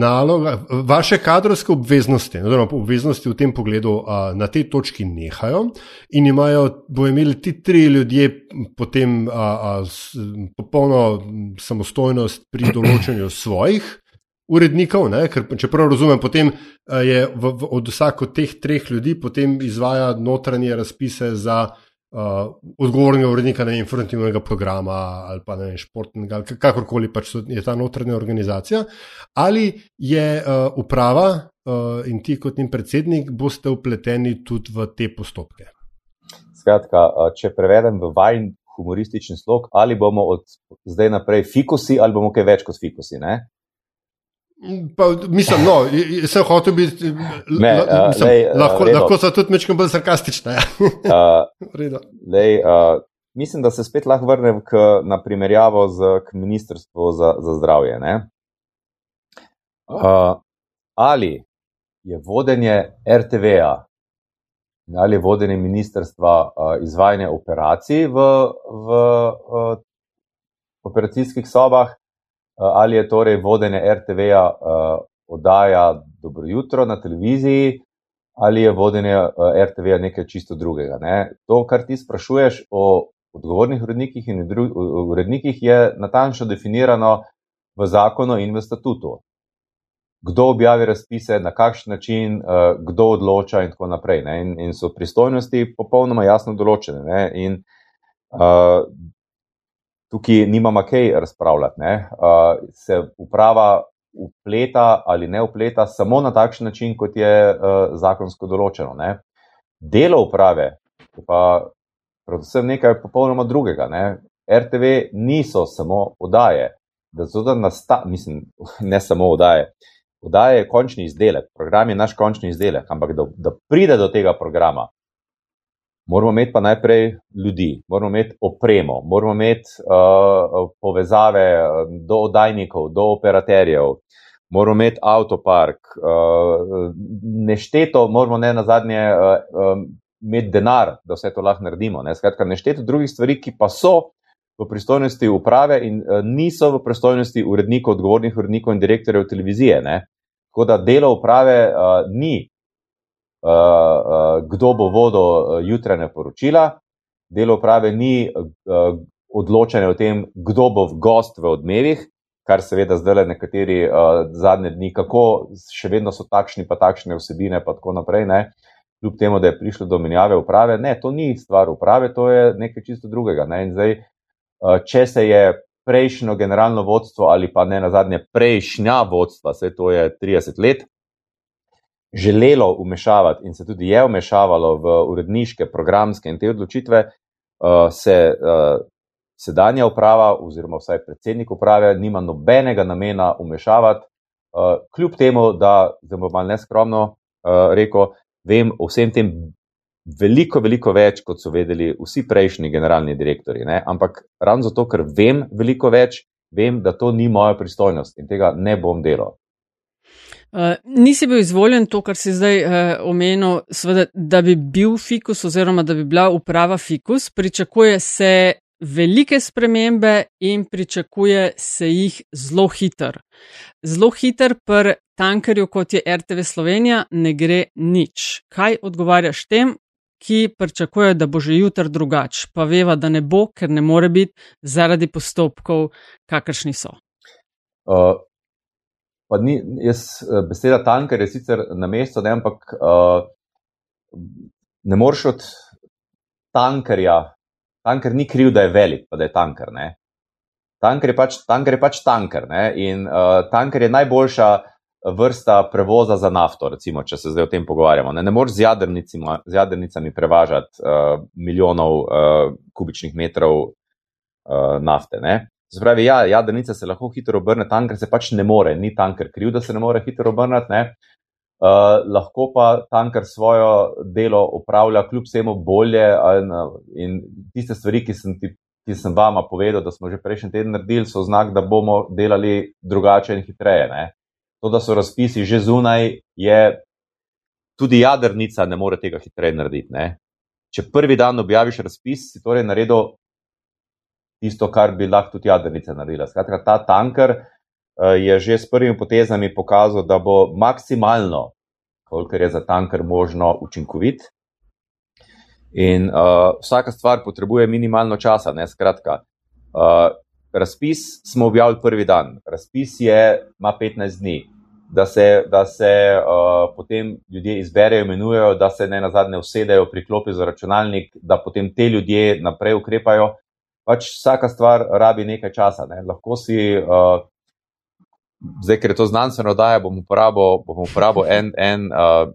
naloga, vaše kadrovske obveznosti, oziroma obveznosti v tem pogledu uh, na tej točki nehajo in imajo, bo imeli ti tri ljudje potem uh, uh, popolno samostojnost pri določanju svojih. Urednikov, ne, ker če prav razumem, potem je v, v, od vsako teh treh ljudi potem izvaja notranje razpise za uh, uh, odgovornega urednika ne, informativnega programa ali pa ne športnega, ali kakorkoli pač je ta notranja organizacija, ali je uh, uprava uh, in ti kot njen predsednik boste upleteni tudi v te postopke. Skratka, če prevedem v vajen humoristični slog, ali bomo od zdaj naprej fikusi, ali bomo kaj več kot fikusi. Ne? Pa, mislim, no, sem hotel biti. Ne, la, mislim, lej, lahko, lahko so tudi nekaj bolj sarkastične. uh, lej, uh, mislim, da se spet lahko vrnem k, na primerjavo z Ministrstvom za, za zdravje. Uh, ali je vodenje RTV-a ali je vodenje ministrstva uh, izvajanje operacij v, v uh, operacijskih sobah, uh, ali je torej vodenje RTV-a uh, oddaja Dobro jutro na televiziji, ali je vodenje uh, RTV-a nekaj čisto drugega. Ne? To, kar ti sprašuješ o odgovornih urednikih in urednikih, je natančno definirano v zakonu in v statutu kdo objavi razpise, na kakšen način, uh, kdo odloča, in tako naprej. In, in so pristojnosti popolnoma jasno določene. Ne? In uh, tukaj nimamo kaj razpravljati. Uh, se uprava upleta ali ne upleta samo na takšen način, kot je uh, zakonsko določeno. Ne? Delo uprave pa predvsem nekaj popolnoma drugega. Ne? RTV niso samo odaje. Da, da nasta, mislim, ne samo odaje, Vdaja je končni izdelek, program je naš končni izdelek, ampak da, da pride do tega programa, moramo imeti pa najprej ljudi, moramo imeti opremo, moramo imeti uh, povezave do oddajnikov, do operaterjev, moramo imeti avtopark, uh, nešteto, moramo ne na zadnje uh, um, imeti denar, da vse to lahko naredimo. Ne? Skratka, nešteto drugih stvari, ki pa so. V pristojnosti uprave in uh, niso v pristojnosti urednikov, odgovornih urednikov in direktorjev televizije. Ne? Tako da delo uprave uh, ni, kdo bo vodil uh, jutrajne poročila, delo uprave ni odločanje o tem, kdo bo gost v odmevih, kar seveda zdaj le nekateri uh, zadnje dni, kako še vedno so takšni, pa takšne vsebine, pa tako naprej. Ne? Kljub temu, da je prišlo do menjave uprave, ne, to ni stvar uprave, to je nekaj čisto drugega. Ne? In zdaj, uh, če se je prejšnjo generalno vodstvo ali pa ne na zadnje prejšnja vodstva, vse to je 30 let, želelo umešavati in se tudi je umešavalo v uredniške, programske in te odločitve, uh, se uh, sedanja uprava oziroma vsaj predsednik uprave nima nobenega namena umešavati, uh, kljub temu, da, zdaj bom malo neskromno uh, rekel, vem o vsem tem veliko, veliko več, kot so vedeli vsi prejšnji generalni direktori. Ne? Ampak ravno zato, ker vem veliko več, vem, da to ni moja pristojnost in tega ne bom delal. Uh, nisi bil izvoljen to, kar si zdaj uh, omenil, sveda, da bi bil fikus oziroma da bi bila uprava fikus. Pričakuje se velike spremembe in pričakuje se jih zelo hiter. Zelo hiter pri tankerju, kot je RTV Slovenija, ne gre nič. Kaj odgovarjaš tem, ki pričakujejo, da bo že jutr drugače, pa veva, da ne bo, ker ne more biti zaradi postopkov, kakršni so. Uh, ni, jaz, eh, beseda tanker je sicer na mestu, ne, ampak uh, ne moreš od tankerja, tanker ni kriv, da je velik, pa da je tanker. Ne. Tanker je pač tanker, je pač tanker ne, in uh, tanker je najboljša vrsta prevoza za nafto, recimo, če se zdaj o tem pogovarjamo. Ne, ne moreš z, z jadrnicami prevažati uh, milijonov uh, kubičnih metrov uh, nafte. Spravi, ja, jadrnica se lahko hitro obrne, tanker se pač ne more, ni tanker kriv, da se ne more hitro obrniti. Uh, lahko pa tanker svojo delo upravlja kljub vsemu bolje. In tiste stvari, ki sem, ti, ki sem vama povedal, da smo že prejšnji teden naredili, so znak, da bomo delali drugače in hitreje. Ne? to, da so razpisi že zunaj, je tudi jadrnica ne more tega hitreje narediti. Ne? Če prvi dan objaviš razpis, si torej naredil tisto, kar bi lahko tudi jadrnica naredila. Skratka, ta tanker uh, je že s prvimi potezami pokazal, da bo maksimalno, kolikor je za tanker možno, učinkovit. In uh, vsaka stvar potrebuje minimalno časa, ne skratka. Uh, razpis smo objavili prvi dan, razpis je, ima 15 dni da se, da se uh, potem ljudje izberejo, imenujejo, da se ne na zadnje usedejo, priklopijo za računalnik, da potem te ljudje naprej ukrepajo. Pač vsaka stvar rabi nekaj časa. Ne. Lahko si, uh, zdaj, ker je to znanstveno oddaja, bom uporabil, bom uporabil en, en, uh,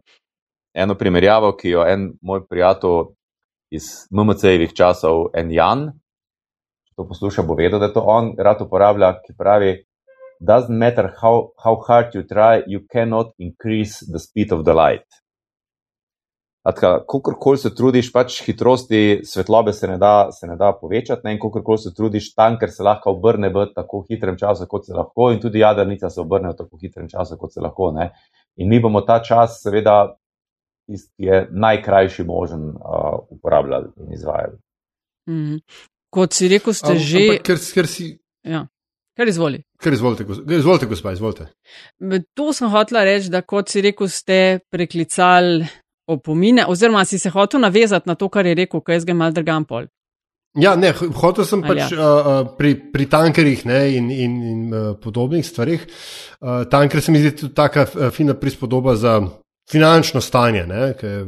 eno primerjavo, ki jo en moj prijatelj iz MMC-jevih časov, en Jan, to posluša, bo vedel, da to on rad uporablja, ki pravi: Doesn't matter how, how hard you try, you cannot increase the speed of the light. Kakorkoli se trudiš, pač hitrosti svetlobe se ne da, se ne da povečati, ne? in kakorkoli se trudiš, tanker se lahko obrne v tako hitrem času, kot se lahko, in tudi jadrnica se obrne v tako hitrem času, kot se lahko. Ne? In mi bomo ta čas, seveda, ki je najkrajši možen, uh, uporabljali in izvajali. Mm. Kot si rekel, ste Am, že. ampak Ker, ker si. Ja. Kar izvoli. Ker izvolite, izvolite, gospa, izvolite. To sem hotela reči, da kot si rekel, ste preklicali opomine, oziroma si se hotel navezati na to, kar je rekel, kaj jaz ga mal drgam pol. Ja, ne, hotel sem Ali pač uh, uh, pri, pri tankerjih ne, in, in, in uh, podobnih stvarih. Uh, tanker se mi zdi tudi taka uh, fina prispodoba za finančno stanje, ne, ki je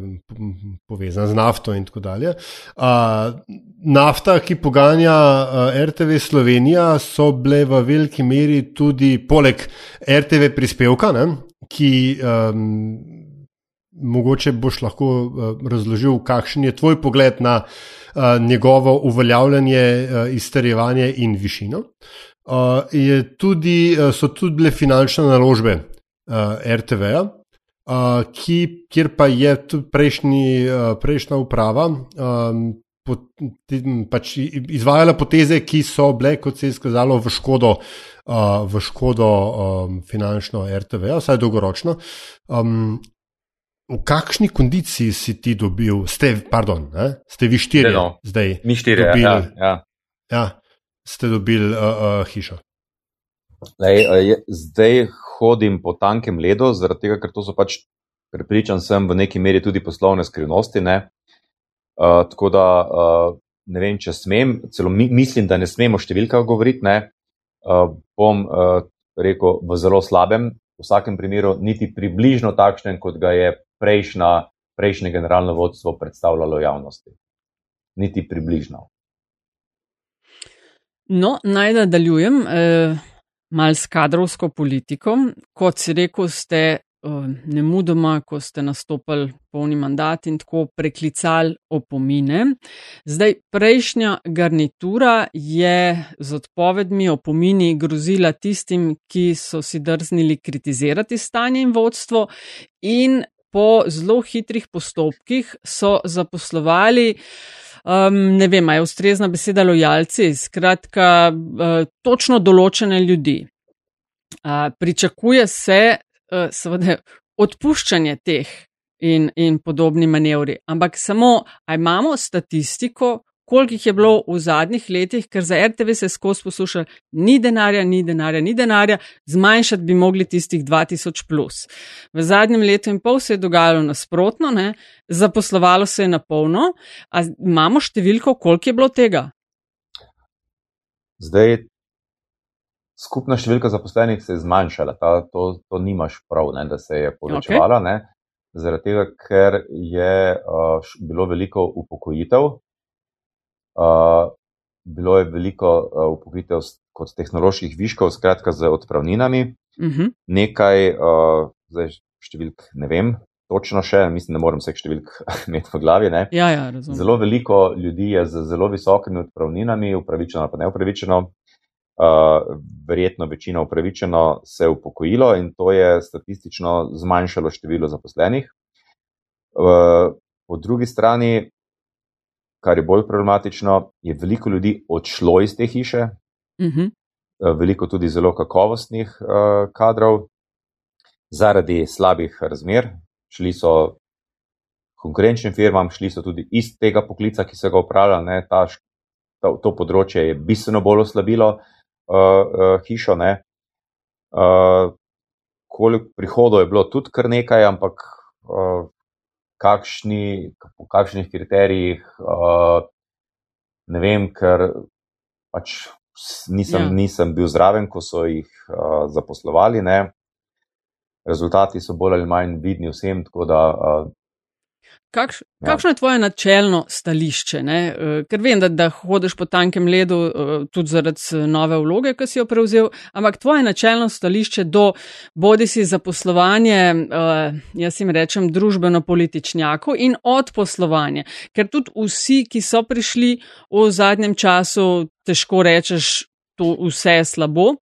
povezano z nafto in tako dalje. Uh, nafta, ki poganja uh, RTV Slovenija, so bile v veliki meri tudi poleg RTV prispevka, ne, ki. Um, Mogoče boš lahko uh, razložil, kakšen je tvoj pogled na uh, njegovo uveljavljanje, uh, izterjevanje in višino. Tudi, so tudi bile finančne naložbe RTV-ja, ki, kjer pa je tudi prejšnji, prejšnja uprava pot, pač izvajala poteze, ki so bile, kot se je skazalo, v škodo, v škodo finančno RTV-ja, vsaj dolgoročno. V kakšni kondiciji si ti dobil, ste, pardon, ne, ste vi štirje no. zdaj? Mi štirje, Dobili. ja, ja. Ja, ste dobili uh, uh, hišo. Lej, zdaj hodim po tankem ledu, zaradi tega, ker to so pač, prepričan sem, v neki meri tudi poslovne skrivnosti. Ne? Uh, tako da uh, ne vem, če smem, celo mi, mislim, da ne smemo o številkah govoriti. Ne? Uh, bom uh, rekel v zelo slabem, v vsakem primeru, niti približno takšnem, kot ga je prejšnja, prejšnje generalno vodstvo predstavljalo javnosti. Niti približno. No, naj nadaljujem eh, mal s kadrovsko politiko. Kot si rekel, ste eh, nemudoma, ko ste nastopili polni mandat in tako preklicali opomine. Zdaj, prejšnja garnitura je z odpovedmi opomini grozila tistim, ki so si drznili kritizirati stanje in vodstvo in po zelo hitrih postopkih so zaposlovali um, ne vem, je ustrezna beseda lojalci, skratka, uh, točno določene ljudi. Uh, pričakuje se, uh, seveda, odpuščanje teh in, in podobni manevri, ampak samo, a imamo statistiko, koliko jih je bilo v zadnjih letih, ker za RTV se skozi posluša, ni denarja, ni denarja, ni denarja, zmanjšati bi mogli tistih 2000 plus. V zadnjem letu in pol se je dogajalo nasprotno, ne? zaposlovalo se je na polno, a imamo številko, koliko je bilo tega? Zdaj, skupna številka zaposlenih se je zmanjšala, ta, to, to nimaš prav, ne, da se je povečevala, okay. zaradi tega, ker je uh, bilo veliko upokojitev. Uh, bilo je veliko uh, upokojitev kot tehnoloških viškov, skratka z odpravninami, Uh -huh. nekaj, uh, zdaj številk ne vem, točno še, mislim, da moram vseh številk imeti v glavi. Ne. Ja, ja, razumem. Zelo veliko ljudi je z zelo visokimi odpravninami, upravičeno ali pa neupravičeno, uh, verjetno večina upravičeno se je upokojilo in to je statistično zmanjšalo število zaposlenih. Uh, po drugi strani, kar je bolj problematično, je veliko ljudi odšlo iz te hiše, Uh -huh. uh, veliko tudi zelo kakovostnih uh, kadrov zaradi slabih razmer. Šli so konkurenčnim firmam, šli so tudi iz tega poklica, ki so ga upravljali. Ne, ta, to, to področje je bistveno bolj oslabilo uh, uh, hišo. Ne. Uh, koliko prihodov je bilo tudi kar nekaj, ampak uh, kakšni, po kakšnih kriterijih, uh, ne vem, ker pač nisem, ja. nisem bil zraven, ko so jih uh, zaposlovali. Ne. Rezultati so bolj ali manj vidni vsem, tako da uh, Kakš, ja. Kakšno je tvoje načelno stališče? Ne? Eh, ker vem, da, da hodiš po tankem ledu eh, tudi zaradi nove vloge, ki si jo prevzel, ampak tvoje načelno stališče do bodi si zaposlovanje, eh, jaz jim rečem, družbeno-političnjakov in od poslovanja. Ker tudi vsi, ki so prišli v zadnjem času, težko rečeš, to vse je slabo,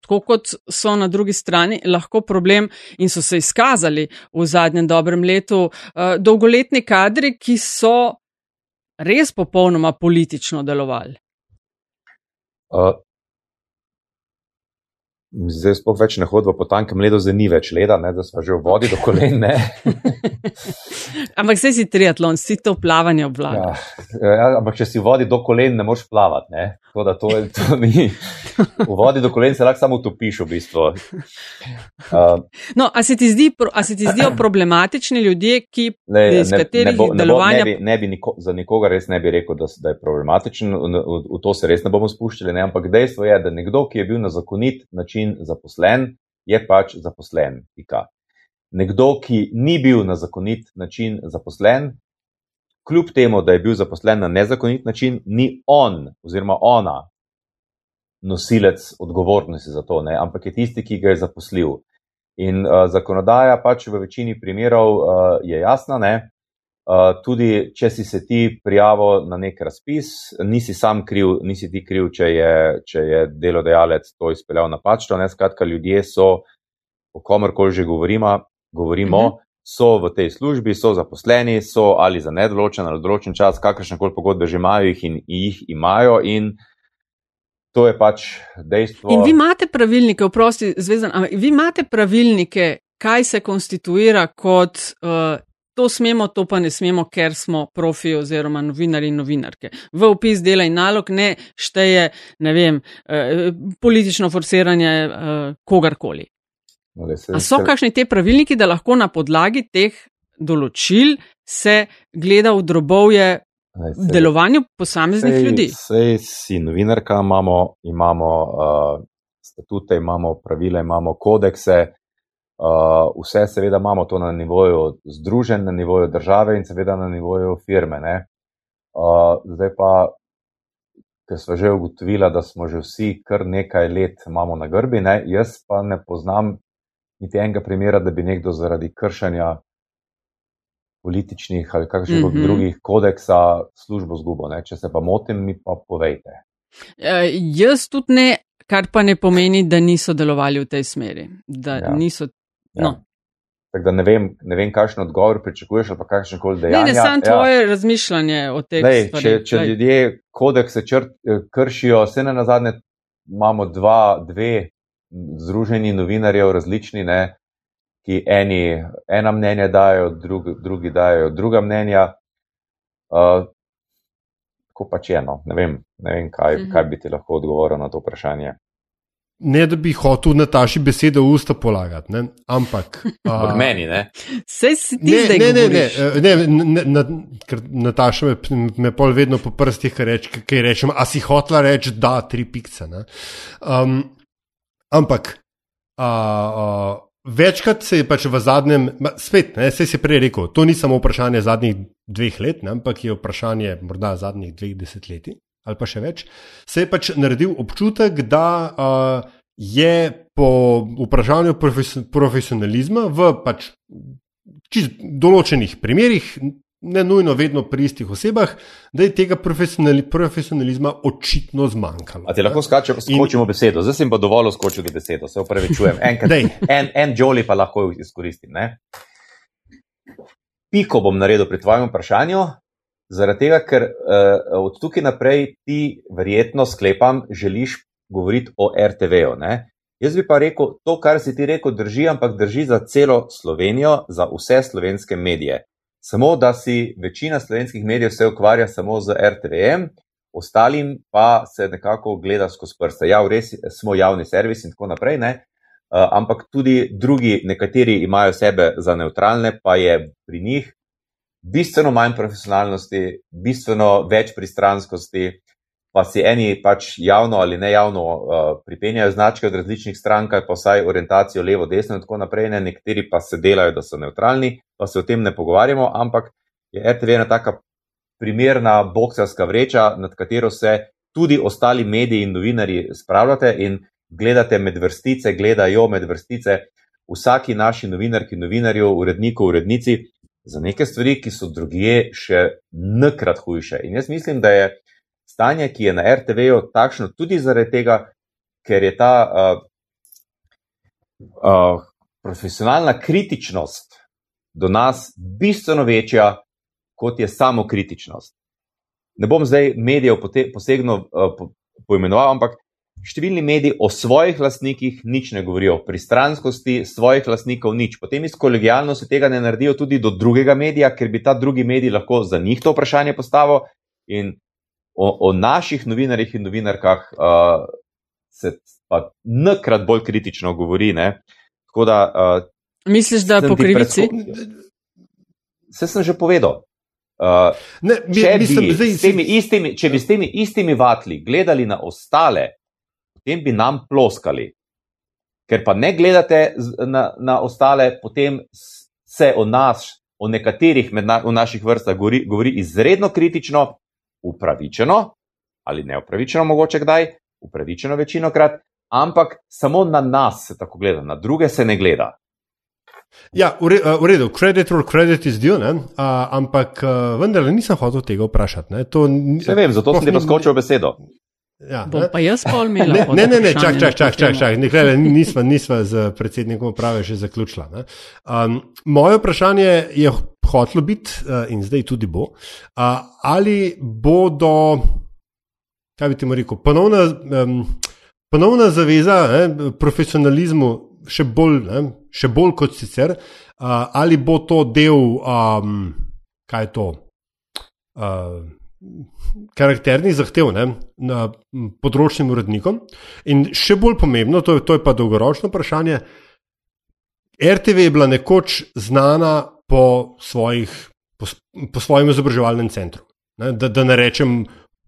tako kot so na drugi strani lahko problem in so se izkazali v zadnjem dobrem letu uh, dolgoletni kadri, ki so res popolnoma politično delovali. Uh, Zdaj sploh več ne hodimo po tankem ledu, zdaj ni več leda, ne, da smo že v vodi do kolen. ampak se si triatlon, si to plavanje obvlada. Ja, ja, ampak če si v vodi do kolen, ne moreš plavati. Ne. To, to, to ni. V vodi do kolen se lahko samo utopiš, v bistvu. Uh, no, a se ti, zdi, a se ti zdijo problematični ljudje, ki ne, iz ne, katerih ne bo, delovanja. Ne, bo, ne, bi, ne bi niko, za nikoga res ne bi rekel, da, da je problematičen, v, v, v to se res ne bomo spuščali, ne, ampak dejstvo je, da nekdo, ki je bil na zakonit način način zaposlen, je pač zaposlen. Pika. Nekdo, ki ni bil na zakonit način zaposlen, kljub temu, da je bil zaposlen na nezakonit način, ni on oziroma ona nosilec odgovornosti za to, ne? ampak je tisti, ki ga je zaposlil. In uh, zakonodaja pač v večini primerov uh, je jasna, ne? Uh, tudi če si se ti prijavil na nek razpis, nisi sam kriv, nisi ti kriv, če je, če je delodajalec to izpeljal napačno. Ne? Skratka, ljudje so, o komorkoli že govorimo, govorimo uh. -huh. so v tej službi, so zaposleni, so ali za nedoločen ali določen čas, kakršne koli pogodbe že imajo jih in jih imajo. In to je pač dejstvo. In vi imate pravilnike, oprosti, zvezdan, vi imate pravilnike, kaj se konstituira kot. Uh, to smemo, to pa ne smemo, ker smo profi oziroma novinari in novinarke. V opis dela in nalog ne šteje, ne vem, eh, politično forsiranje eh, kogarkoli. No, A so kakšni te pravilniki, da lahko na podlagi teh določil se gleda v drobovje delovanju posameznih sej, ljudi? Sej si novinarka, imamo, imamo uh, statute, imamo pravile, imamo kodekse, Uh, vse, seveda, imamo to na nivoju združen, na nivoju države in seveda na nivoju firme. Uh, zdaj pa, ker smo že ugotovili, da smo že vsi kar nekaj let imamo na grbi, ne? jaz pa ne poznam niti enega primera, da bi nekdo zaradi kršenja političnih ali kakšnih mm -hmm. drugih kodeksa službo zgubo. Ne? Če se pa motim, mi pa povejte. Uh, jaz tudi ne. Kar pa ne pomeni, da niso delovali v tej smeri, da ja. niso Ja. No. Tako da ne vem, ne vem kakšen odgovor pričakuješ, ali pa kakšen koli dejanje. Ne, ne, samo ja. tvoje razmišljanje o tem. Če, če ljudje kodekse črt, eh, kršijo, vse na zadnje imamo dva, dve združeni novinarjev različni, ne, ki eni ena mnenja dajo, drugi, drugi dajo druga mnenja. Uh, tako pač je eno. Ne vem, ne vem kaj, mhm. kaj bi ti lahko odgovoril na to vprašanje. Ne, da bi hotel Nataši besede v usta polagati, ne? ampak. Od meni, ne? Vse si ti zdaj ne, ne, ne, ne, ne, ne, ker Nataša me, me pol vedno po prstih reče, kaj rečem, a si hotla reči, da, tri pikce. Um, ampak. A, a, Večkrat se je pač v zadnjem, spet, ne, se je prej rekel, to ni samo vprašanje zadnjih dveh let, ne, ampak je vprašanje morda zadnjih dveh desetletij ali pa še več, se je pač naredil občutek, da uh, je po vprašanju profesionalizma v pač določenih primerih, ne nujno vedno pri istih osebah, da je tega profesionali, profesionalizma očitno zmanjkalo. A ti lahko skačemo, skočimo In... besedo, zdaj sem pa dovolj skočil besedo, se upravičujem. En, en Joli pa lahko izkoristim. Ne? Piko bom naredil pri tvojem vprašanju, Zaradi tega, ker uh, od tukaj naprej ti verjetno sklepam, želiš govoriti o RTV-u. Jaz bi pa rekel, to, kar si ti rekel, drži, ampak drži za celo Slovenijo, za vse slovenske medije. Samo da si večina slovenskih medijev se ukvarja samo z RTV-jem, ostalim pa se nekako gleda skozi prste. Ja, res smo javni servis in tako naprej? Uh, ampak tudi drugi, nekateri imajo sebe za neutralne, pa je pri njih bistveno manj profesionalnosti, bistveno več pristranskosti, pa si eni pač javno ali ne javno uh, pripenjajo značke od različnih strank, pa vsaj orientacijo levo, desno in tako naprej, ne? nekateri pa se delajo, da so neutralni, pa se o tem ne pogovarjamo, ampak je RTV ena taka primerna boksarska vreča, nad katero se tudi ostali mediji in novinari spravljate in gledate med vrstice, gledajo med vrstice vsaki naši novinarki, novinarju, uredniku, urednici za neke stvari, ki so drugje še nkrat hujše. In jaz mislim, da je stanje, ki je na RTV-ju, takšno tudi zaradi tega, ker je ta uh, uh, profesionalna kritičnost do nas bistveno večja, kot je samo kritičnost. Ne bom zdaj medijev posegno uh, poimenoval, ampak številni mediji o svojih lastnikih nič ne govorijo, pri stranskosti svojih lastnikov nič. Potem iz kolegijalnosti tega ne naredijo tudi do drugega medija, ker bi ta drugi medij lahko za njih to vprašanje postavil. In o, o naših novinarjih in novinarkah uh, se pa nkrat bolj kritično govori. Da, uh, Misliš, da po krivici? Vse sem že povedal. Uh, ne, mi, če, mislim, bi zdaj, temi istimi, če bi s temi istimi vatli gledali na ostale, potem bi nam ploskali. Ker pa ne gledate na, na ostale, potem se o nas, o nekaterih na, v naših vrstah govori, govori izredno kritično, upravičeno ali neupravičeno, mogoče kdaj, upravičeno večino krat, ampak samo na nas se tako gleda, na druge se ne gleda. Ja, v redu, credit or credit is due, uh, ampak uh, vendar nisem hotel tega vprašati. Ne, ne vem, zato sem ti poskočil besedo. Ja, pa jaz pa imel. Ne, ne, ne, ne čak, čak, čak, čak, čak. Nekaj, nisva, nisva z predsednikom uprave še zaključila. Um, moje vprašanje je hotlo biti uh, in zdaj tudi bo, uh, ali bodo, kaj bi ti rekel, ponovna, um, ponovna zaveza ne, profesionalizmu še bolj, ne, še bolj kot sicer, uh, ali bo to del, um, kaj je to, uh, karakternih zahtev ne, na področnim urednikom. In še bolj pomembno, to je, to je pa dolgoročno vprašanje. RTV je bila nekoč znana po, svojih, po, po svojem izobraževalnem centru. Ne, da, da ne rečem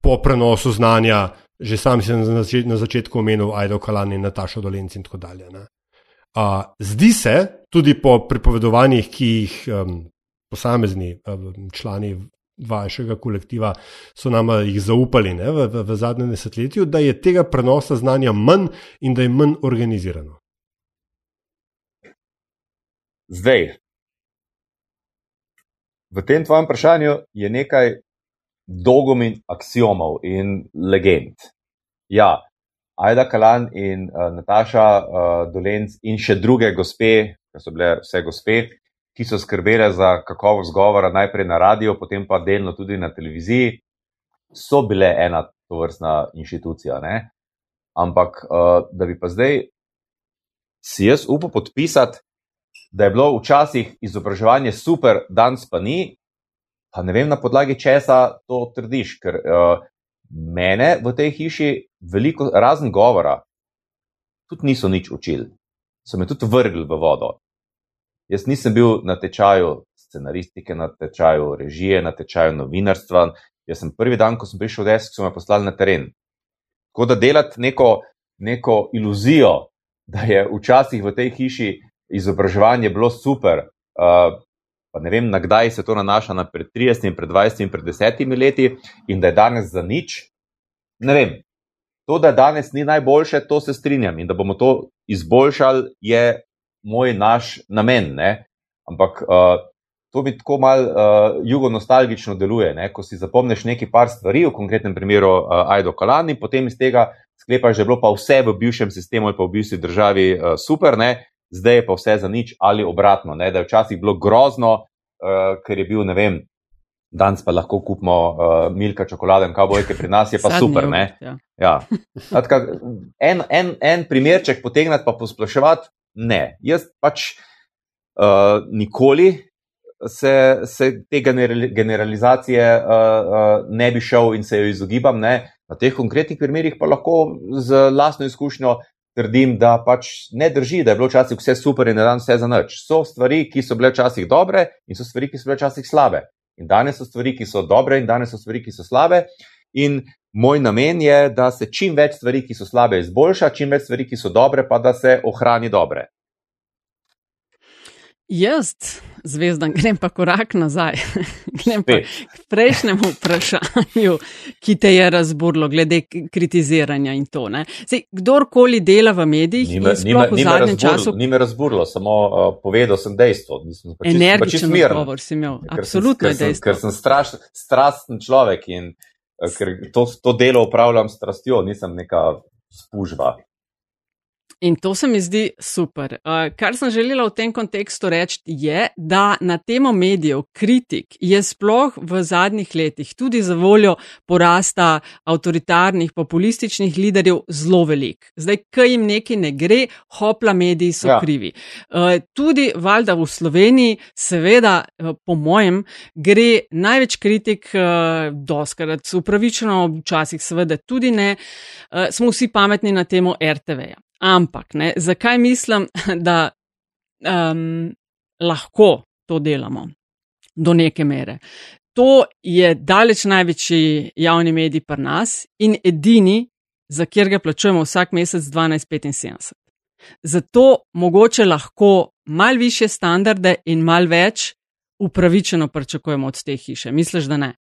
po prenosu znanja, že sam sem na, začet, na začetku omenil Aido Kalani, Natašo Dolenci in tako dalje. Ne. Uh, zdi se, tudi po pripovedovanjih, ki jih um, posamezni um, člani vašega kolektiva so nam jih zaupali ne, v, v, v zadnjem desetletju, da je tega prenosa znanja manj in da je manj organizirano. Zdaj, v tem tvojem vprašanju je nekaj dolgomin aksiomov in legend. Ja, Aida Kalan in uh, Nataša uh, Dolenc in še druge gospe, ki so bile vse gospe, ki so skrbele za kakovost govora najprej na radiju, potem pa delno tudi na televiziji, so bile ena tovrstna inštitucija. Ne? Ampak, uh, da bi pa zdaj si jaz upal podpisati, da je bilo včasih izobraževanje super, danes pa ni, pa ne vem na podlagi česa to trdiš, ker uh, mene v tej hiši veliko razen govora, tudi niso nič učili, so me tudi vrgli v vodo. Jaz nisem bil na tečaju scenaristike, na tečaju režije, na tečaju novinarstva. Jaz sem prvi dan, ko sem prišel v desk, so me poslali na teren. Tako da delati neko, neko iluzijo, da je včasih v tej hiši izobraževanje bilo super, uh, pa ne vem, na kdaj se to nanaša, na pred 30, pred 20, pred 10 leti in da je danes za nič. Ne vem. To, da danes ni najboljše, to se strinjam in da bomo to izboljšali, je moj naš namen. Ne? Ampak uh, to bi tako mal uh, jugo-nostalgično deluje. Ne? Ko si zapomniš nekaj par stvari, v konkretnem primeru uh, Aido Kalani, potem iz tega sklepaš, da je bilo pa vse v bivšem sistemu ali pa v bivši državi uh, super, ne? zdaj je pa vse za nič ali obratno. Ne? Da je včasih bilo grozno, uh, ker je bil, ne vem, danes pa lahko kupimo uh, milka čokolade in kavboj, ki pri nas je pa Sadnjo, super. Ja. Ja. Tka, en, en, en primerček potegnati pa posplaševati, ne. Jaz pač uh, nikoli. Se, se te generalizacije uh, uh, ne bi šel in se jo izogibam. Ne. Na teh konkretnih primerih pa lahko z lastno izkušnjo trdim, da pač ne drži, da je bilo včasih vse super in da je danes vse za nič. So stvari, ki so bile včasih dobre in so stvari, ki so bile včasih slabe. In danes so stvari, ki so dobre in danes so stvari, ki so slabe. In moj namen je, da se čim več stvari, ki so slabe, izboljša, čim več stvari, ki so dobre, pa da se ohrani dobre. Jaz, zvezdan, grem pa korak nazaj. grem pa k prejšnjemu vprašanju, ki te je razburlo, glede kritiziranja in to. Zdaj, kdorkoli dela v medijih, nime, nime, v zadnjem času. Ni me razburlo, samo uh, povedal sem dejstvo. Pa Energičen odgovor si imel. Absolutno je dejstvo. Ker sem straš, strasten človek in uh, ker to, to delo upravljam strastjo, nisem neka spužva. In to se mi zdi super. Uh, kar sem želela v tem kontekstu reči, je, da na temo medijev kritik je sploh v zadnjih letih tudi za voljo porasta avtoritarnih, populističnih liderjev zelo velik. Zdaj, kaj jim nekaj ne gre, hopla mediji so ja. krivi. Uh, tudi valjda v Sloveniji, seveda, uh, po mojem, gre največ kritik, uh, doskrat upravičeno, včasih seveda tudi ne, uh, smo vsi pametni na temo RTV-ja. Ampak, ne, zakaj mislim, da um, lahko to delamo do neke mere? To je daleč največji javni medij pri nas in edini, za kjer ga plačujemo vsak mesec 12,75. Zato mogoče lahko mal više standarde in mal več upravičeno pričakujemo od te hiše. Misliš, da ne?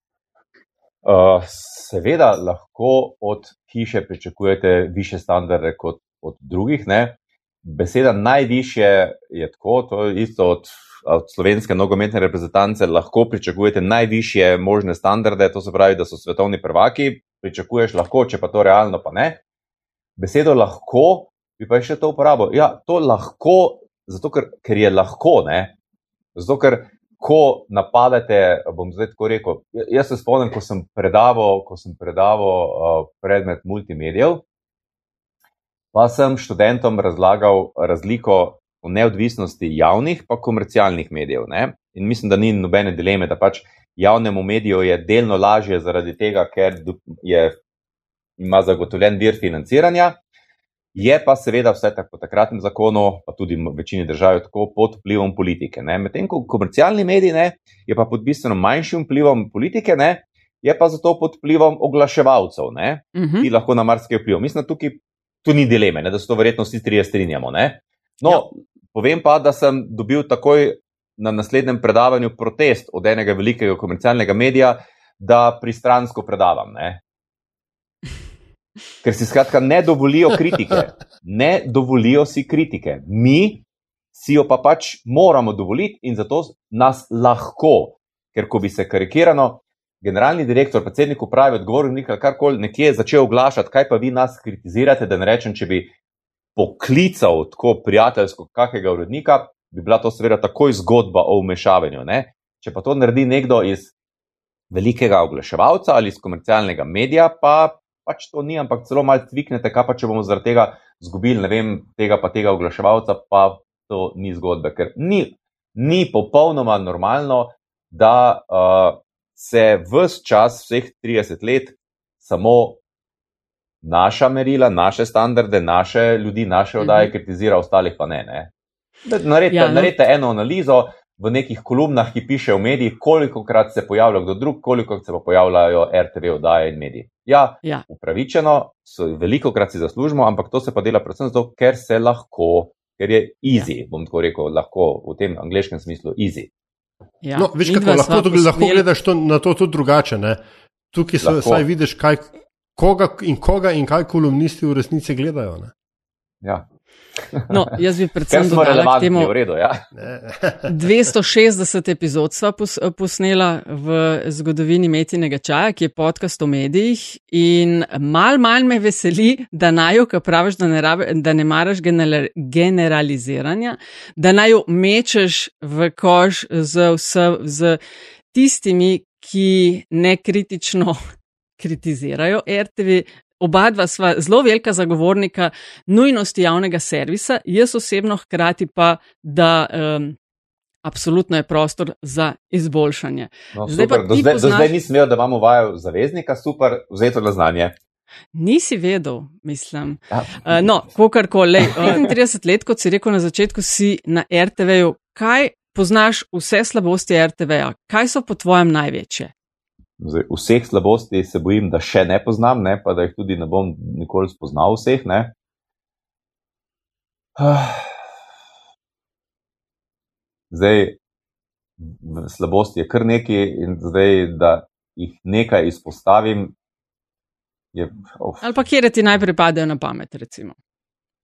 Uh, seveda lahko od hiše pričakujete više standarde kot od drugih. Ne. Beseda najviše je tako, to je isto od, od slovenske nogometne reprezentance, lahko pričakujete najviše možne standarde, to se pravi, da so svetovni prvaki, pričakuješ lahko, če pa to realno pa ne. Besedo lahko bi pa še to uporabil. Ja, to lahko, zato ker, ker je lahko, ne. Zato ker, ko napadete, bom zdaj tako rekel, jaz se spomnim, ko sem predaval, ko sem predaval uh, predmet multimedijev, pa sem študentom razlagal razliko v neodvisnosti javnih in komercialnih medijev. Ne? In mislim, da ni nobene dileme, da pač javnemu mediju je delno lažje zaradi tega, ker je, ima zagotovljen vir financiranja. Je pa seveda vse tako po takratnem zakonu, pa tudi v večini držav, tako pod vplivom politike. Medtem ko komercialni mediji ne, je pa pod bistveno manjšim vplivom politike, ne, je pa zato pod vplivom oglaševalcev, ne, uh mhm. -huh. ki lahko na marsikaj vplivajo. Mislim, da tukaj tu ni dileme, ne, da se to verjetno vsi trije strinjamo. No, ja. Povem pa, da sem dobil takoj na naslednjem predavanju protest od enega velikega komercialnega medija, da pristransko predavam. Ne. Ker si skratka ne dovolijo kritike. Ne dovolijo si kritike. Mi si jo pa pač moramo dovoliti in zato nas lahko, ker ko bi se karikirano generalni direktor, predsednik uprave, odgovornik ali karkoli nekje začel oglašati, kaj pa vi nas kritizirate, da ne rečem, če bi poklical tako prijateljsko kakega urednika, bi bila to seveda takoj zgodba o umešavanju. Ne? Če pa to naredi nekdo iz velikega oglaševalca ali iz komercialnega medija, pa pač to ni, ampak celo malo cviknete, kaj pa če bomo zaradi tega zgubili, ne vem, tega pa tega oglaševalca, pa to ni zgodba, ker ni, ni popolnoma normalno, da uh, se vse čas, vseh 30 let, samo naša merila, naše standarde, naše ljudi, naše oddaje mhm. kritizira, ostalih pa ne. ne. Naredite, ja, no. naredite eno analizo v nekih kolumnah, ki piše v medijih, koliko krat se pojavlja kdo drug, koliko se pa pojavljajo RTV oddaje in mediji. Ja, ja. upravičeno, veliko krat si zaslužimo, ampak to se pa dela predvsem zato, ker se lahko, ker je easy, ja. bom tako rekel, lahko v tem angliškem smislu easy. Ja. No, veš, kako lahko, tudi, lahko gledaš to, na to tudi drugače. Ne? Tukaj se vsaj vidiš, kaj, koga in koga in kaj kolumnisti v resnici gledajo. Ne? Ja. No, jaz bi predvsem dodala k temu, je ja. 260 epizod sva posnela v zgodovini Metinega čaja, ki je podcast o medijih in mal, mal me veseli, da naj kar praviš, da ne, rabe, da ne maraš generaliziranja, da naj jo mečeš v koš z, z, z tistimi, ki nekritično kritizirajo RTV, Oba dva sva zelo velika zagovornika nujnosti javnega servisa, jaz osebno hkrati pa, da um, absolutno je prostor za izboljšanje. No, zdaj do, zdaj, poznaš... do zdaj nisem vedel, da imamo vajo zaveznika, super, vzeto na znanje. Nisi vedel, mislim. Ja. Uh, no, kakorkoli, uh, 30 let, kot si rekel na začetku, si na RTV-ju. Kaj poznaš vse slabosti RTV-ja? Kaj so po tvojem največje? Zdaj, vseh slabosti se bojim, da še ne poznam, ne, pa da jih tudi ne bom nikoli spoznal vseh. Ne. Zdaj, slabosti je kar nekaj in zdaj, da jih nekaj izpostavim. Je, ali pa kje ti najprej padejo na pamet, recimo.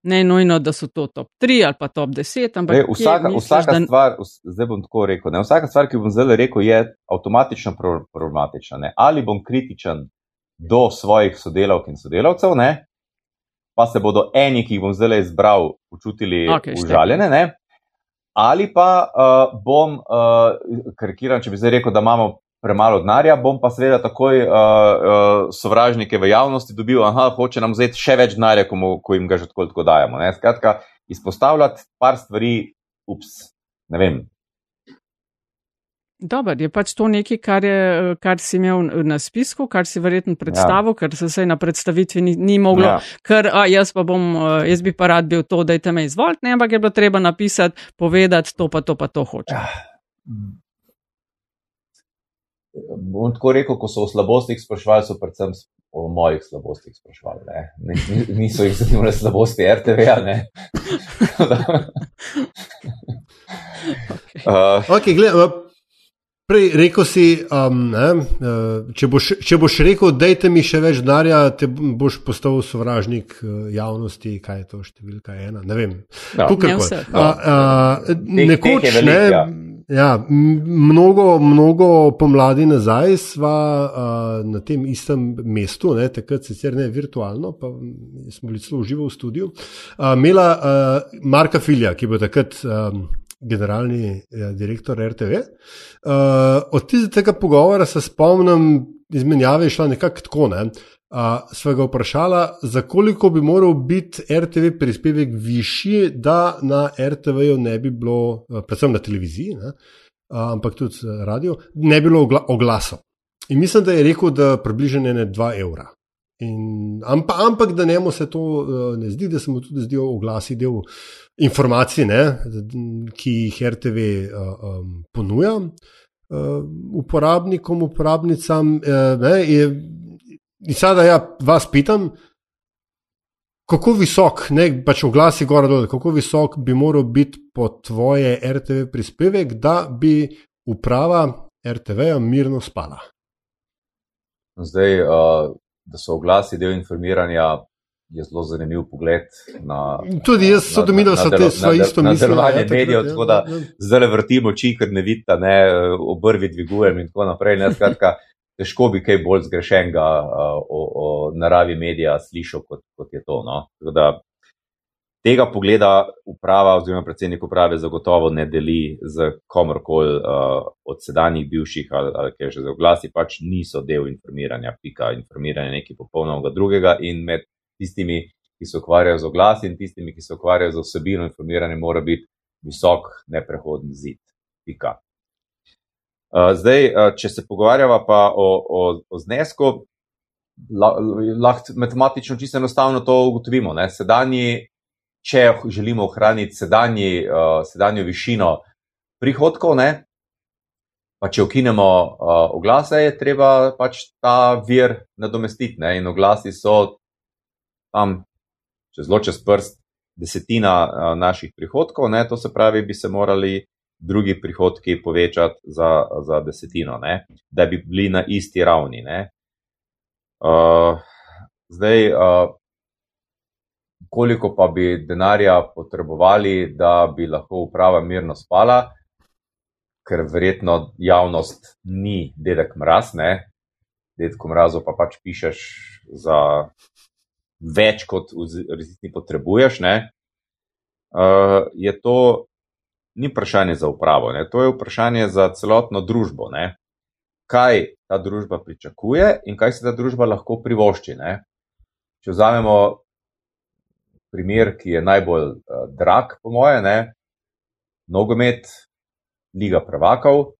Ne nujno, da so to top 3 ali pa top 10, ampak ne, vsaka, misliš, vsaka da... stvar, zdaj bom tako rekel, ne, vsaka stvar, ki bom zdaj rekel, je avtomatično problematična. Ne. Ali bom kritičen do svojih sodelavk in sodelavcev, ne, pa se bodo eni, ki jih bom zdaj izbral, počutili okay, užaljene, ne, ali pa uh, bom, uh, karikiran, če bi zdaj rekel, da imamo premalo denarja, bom pa seveda takoj uh, uh, sovražnike v javnosti dobil, da hoče nam vzeti še več denarja, ko, ko jim ga že tako, tako dajemo. Ne? Skratka, izpostavljati par stvari, ups, ne vem. Dobar, je pač to nekaj, kar, je, kar si imel na spisku, kar si verjetno predstavil, ja. ker se vse na predstavitvi ni, ni moglo, ja. ker a, jaz pa bom, jaz bi pa rad bil to, da je te me izvolite, ampak je bilo treba napisati, povedati, to pa to pa to hoče. Ja bom tako rekel, ko so o slabostih sprašvali, so predvsem o mojih slabostih sprašvali. Ne? Niso jih zanimale slabosti RTV. Ne? uh, okay, gled, prej rekel si, um, ne, uh, če, boš, če boš rekel, dajte mi še več denarja, te boš postal sovražnik uh, javnosti, kaj je to številka ena. Ne vem. No, ne vse, no. uh, uh, nekoč, ne. Ja. Ja, mnogo, mnogo pomladi nazaj sva uh, na tem istem mestu, ne, takrat sicer ne virtualno, pa smo bili celo živo v studiu, uh, imela uh, Marka Filja, ki bo takrat um, generalni ja, direktor RTV. Uh, od tistega pogovora se spomnim, izmenjave je šla nekako tako. Ne. Uh, sva ga vprašala, za koliko bi moral biti RTV prispevek višji, da na RTV-ju ne bi bilo, predvsem na televiziji, ne, ampak tudi radio, ne bi bilo oglasov. In mislim, da je rekel, da približno ne 2 evra. In, ampak, ampak da njemu se to uh, ne zdi, da se mu tudi zdijo oglasi del informacij, ne, ki jih RTV uh, um, ponuja uh, uporabnikom, uporabnicam. Uh, ne, je, In sada ja vas pitam, kako visok, ne pač oglasi gor dol, kako visok bi moral biti po tvoje RTV prispevek, da bi uprava RTV-ja mirno spala? Zdaj, uh, da so oglasi del informiranja, je zelo zanimiv pogled na. Tudi jaz sem dobil, da so te svoje isto misli. Delovanje ja, medijev, ja, tako da ja, zdaj le vrtimo oči, ker ne vidite, ne obrvi dvigujem in tako naprej. Ne, skratka, težko bi kaj bolj zgrešenega o, o naravi medija slišal, kot, kot je to. No? Da, tega pogleda uprava oziroma predsednik uprave zagotovo ne deli z komorkoli uh, od sedanjih bivših ali, ali kaj že za oglasi, pač niso del informiranja, pika informiranja nekaj popolnoma drugega in med tistimi, ki se ukvarjajo z oglasi in tistimi, ki se ukvarjajo z osebino informiranja, mora biti visok neprehodni zid. Pika. Uh, zdaj, uh, če se pogovarjava pa o, o, o znesku, lahko matematično čisto enostavno to ugotovimo. Ne? Sedanji, če želimo ohraniti sedanji, uh, sedanjo višino prihodkov, ne? pa če ukinemo uh, oglase, je treba pač ta vir nadomestiti. Ne? In oglasi so tam, če zelo čez prst, desetina uh, naših prihodkov, ne? to se pravi, bi se morali drugi prihodki povečati za, za desetino, ne? da bi bili na isti ravni. Uh, zdaj, uh, koliko pa bi denarja potrebovali, da bi lahko uprava mirno spala, ker verjetno javnost ni dedek mraz, ne? dedko mrazo pa pač pišeš za več, kot v resnici potrebuješ. Uh, je to ni vprašanje za upravo, ne? to je vprašanje za celotno družbo. Ne? Kaj ta družba pričakuje in kaj se ta družba lahko privošči. Ne? Če vzamemo primer, ki je najbolj uh, drag, po moje, ne? nogomet, liga prvakov,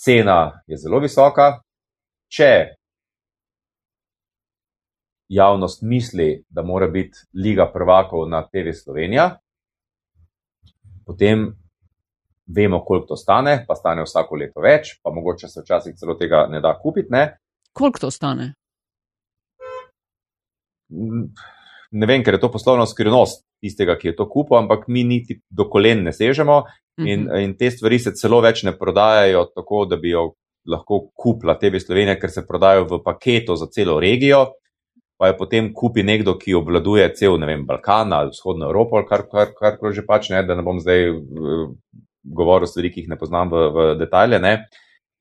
cena je zelo visoka. Če javnost misli, da mora biti liga prvakov na TV Slovenija, potem vemo, koliko to stane, pa stane vsako leto več, pa mogoče se včasih celo tega ne da kupiti. Ne? Koliko to stane? Ne vem, ker je to poslovna skrivnost tistega, ki je to kupil, ampak mi niti do kolen ne sežemo in, Mhm. in te stvari se celo več ne prodajajo tako, da bi jo lahko kupila TV Slovenija, ker se prodajajo v paketu za celo regijo. Pa je potem kupi nekdo, ki obvladuje cel, ne vem, Balkan ali vzhodno Evropo ali kar, kar, kar, kar že pač ne, da ne bom zdaj uh, govoril stvari, ki jih ne poznam v, v detalje. Ne.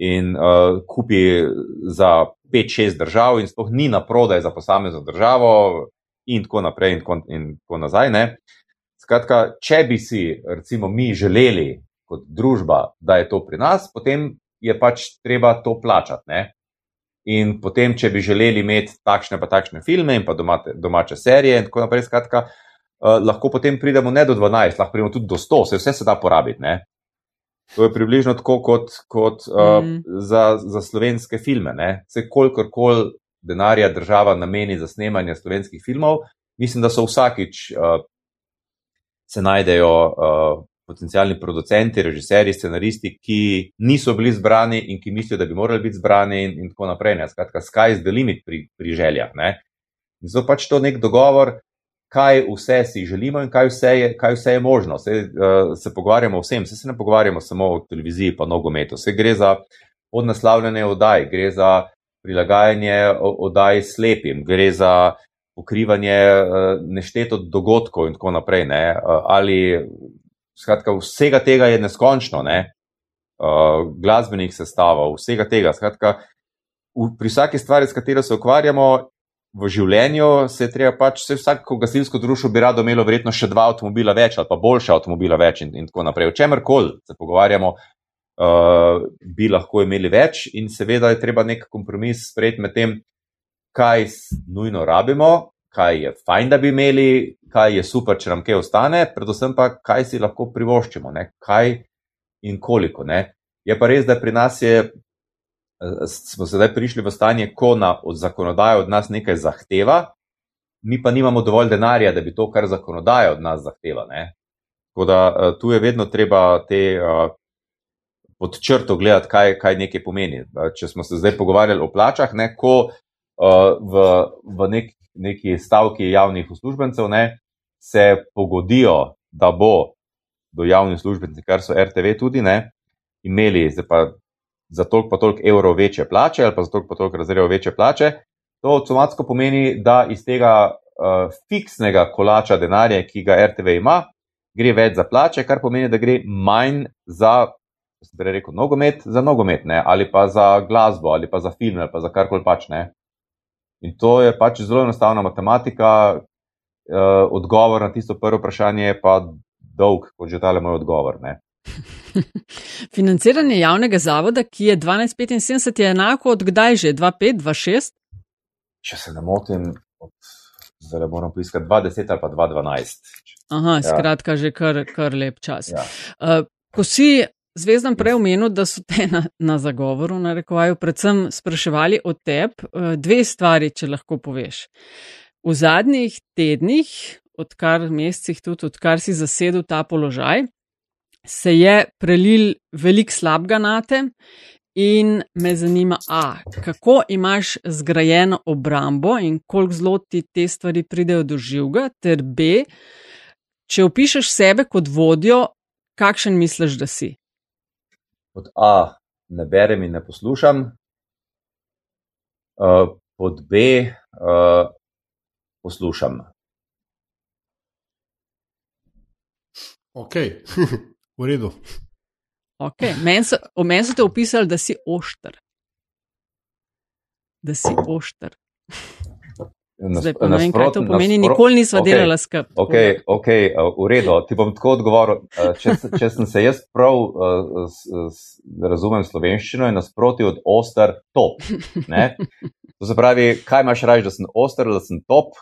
In uh, kupi za 5-6 držav, in sploh ni na prodaj za posamezno državo, in tako naprej, in tako, in tako nazaj. Ne. Skratka, če bi si, recimo, mi želeli kot družba, da je to pri nas, potem je pač treba to plačati. Ne. In potem, če bi želeli imeti takšne pa takšne filme in pa domate, domače serije in tako naprej, skratka, uh, lahko potem pridemo ne do 12, lahko pridemo tudi do 100, se vse se da porabiti. Ne? To je približno tako kot, kot uh, Mhm. za, za slovenske filme. Vse kolikor kol denarja država nameni za snemanje slovenskih filmov, mislim, da so vsakič uh, se najdejo uh, potencijalni producenti, režiserji, scenaristi, ki niso bili zbrani in ki mislijo, da bi morali biti zbrani, in, in tako naprej. Ne? Skratka, sky is the limit pri, pri željah. Ne? In zato pač to nek dogovor, kaj vse si želimo in kaj vse je, kaj vse je možno. Se, uh, se pogovarjamo o vsem, se, se ne pogovarjamo samo o televiziji, pa nogometu. Se gre za podnaslavljanje oddaj, gre za prilagajanje oddaj slepim, gre za pokrivanje uh, nešteto dogodkov in tako naprej. Ne? Uh, ali, skratka, vsega tega je neskončno, ne? uh, glasbenih sestavov, vsega tega. Skratka, v, pri vsaki stvari, s katero se ukvarjamo, v življenju se treba pač, vse vsako gasilsko društvo bi rado imelo verjetno še dva avtomobila več ali pa boljša avtomobila več in, in tako naprej. O čemer koli se pogovarjamo, uh, bi lahko imeli več in seveda je treba nek kompromis sprejeti med tem, kaj nujno rabimo, kaj je fajn, da bi imeli, kaj je super, če nam kaj ostane, predvsem pa, kaj si lahko privoščimo, ne? kaj in koliko. Ne? Je pa res, da pri nas je smo sedaj prišli v stanje, ko na, od zakonodaje od nas nekaj zahteva, mi pa nimamo dovolj denarja, da bi to, kar zakonodaja od nas zahteva. Ne? Tako da uh, tu je vedno treba te uh, pod črto gledati, kaj, kaj nekaj pomeni. Če smo se zdaj pogovarjali o plačah, ne, ko uh, v, v nek, neki stavki javnih uslužbencev ne, se pogodijo, da bo do javnih uslužbencev, kar so RTV tudi, ne, imeli, pa za toliko pa toliko evrov večje plače ali pa za toliko pa toliko razredov večje plače, to avtomatsko pomeni, da iz tega uh, fiksnega kolača denarja, ki ga RTV ima, gre več za plače, kar pomeni, da gre manj za, se bi rekel, nogomet, za nogomet, ne? ali pa za glasbo, ali pa za film, ali pa za karkoli pač ne. In to je pač zelo enostavna matematika, uh, odgovor na tisto prvo vprašanje je pa dolg, kot že tale moj odgovor. Ne? Financiranje javnega zavoda, ki je 1275, je enako od kdaj že? 2526? Če se ne motim, od, zdaj moram poiskati 2010 ali pa 2012. Aha, ja. skratka, že kar, kar lep čas. Ja. Uh, ko si zvezdan prej omenil, da so te na, na zagovoru, na rekovaju, predvsem spraševali o tebi, uh, dve stvari, če lahko poveš. V zadnjih tednih, odkar mesecih tudi, odkar si zasedel ta položaj, se je prelil velik slabega na te in me zanima, a kako imaš zgrajeno obrambo in koliko zelo ti te stvari pridejo do živega, ter b, če opišeš sebe kot vodjo, kakšen misliš, da si? Pod A ne berem in ne poslušam, uh, pod B uh, poslušam. Ok, v redu. Okay. Meni so, men so te opisali, da si ošter. Da si ošter. Zdaj, pa ne vem, kaj to pomeni, nikoli nisva okay, delala skupaj. Ok, ok, v redu, ti bom tako odgovoril. Če, če sem se jaz prav uh, s, s, razumem slovenščino, je nasproti od oster top. Ne? To se pravi, kaj imaš raje, da sem oster da sem top?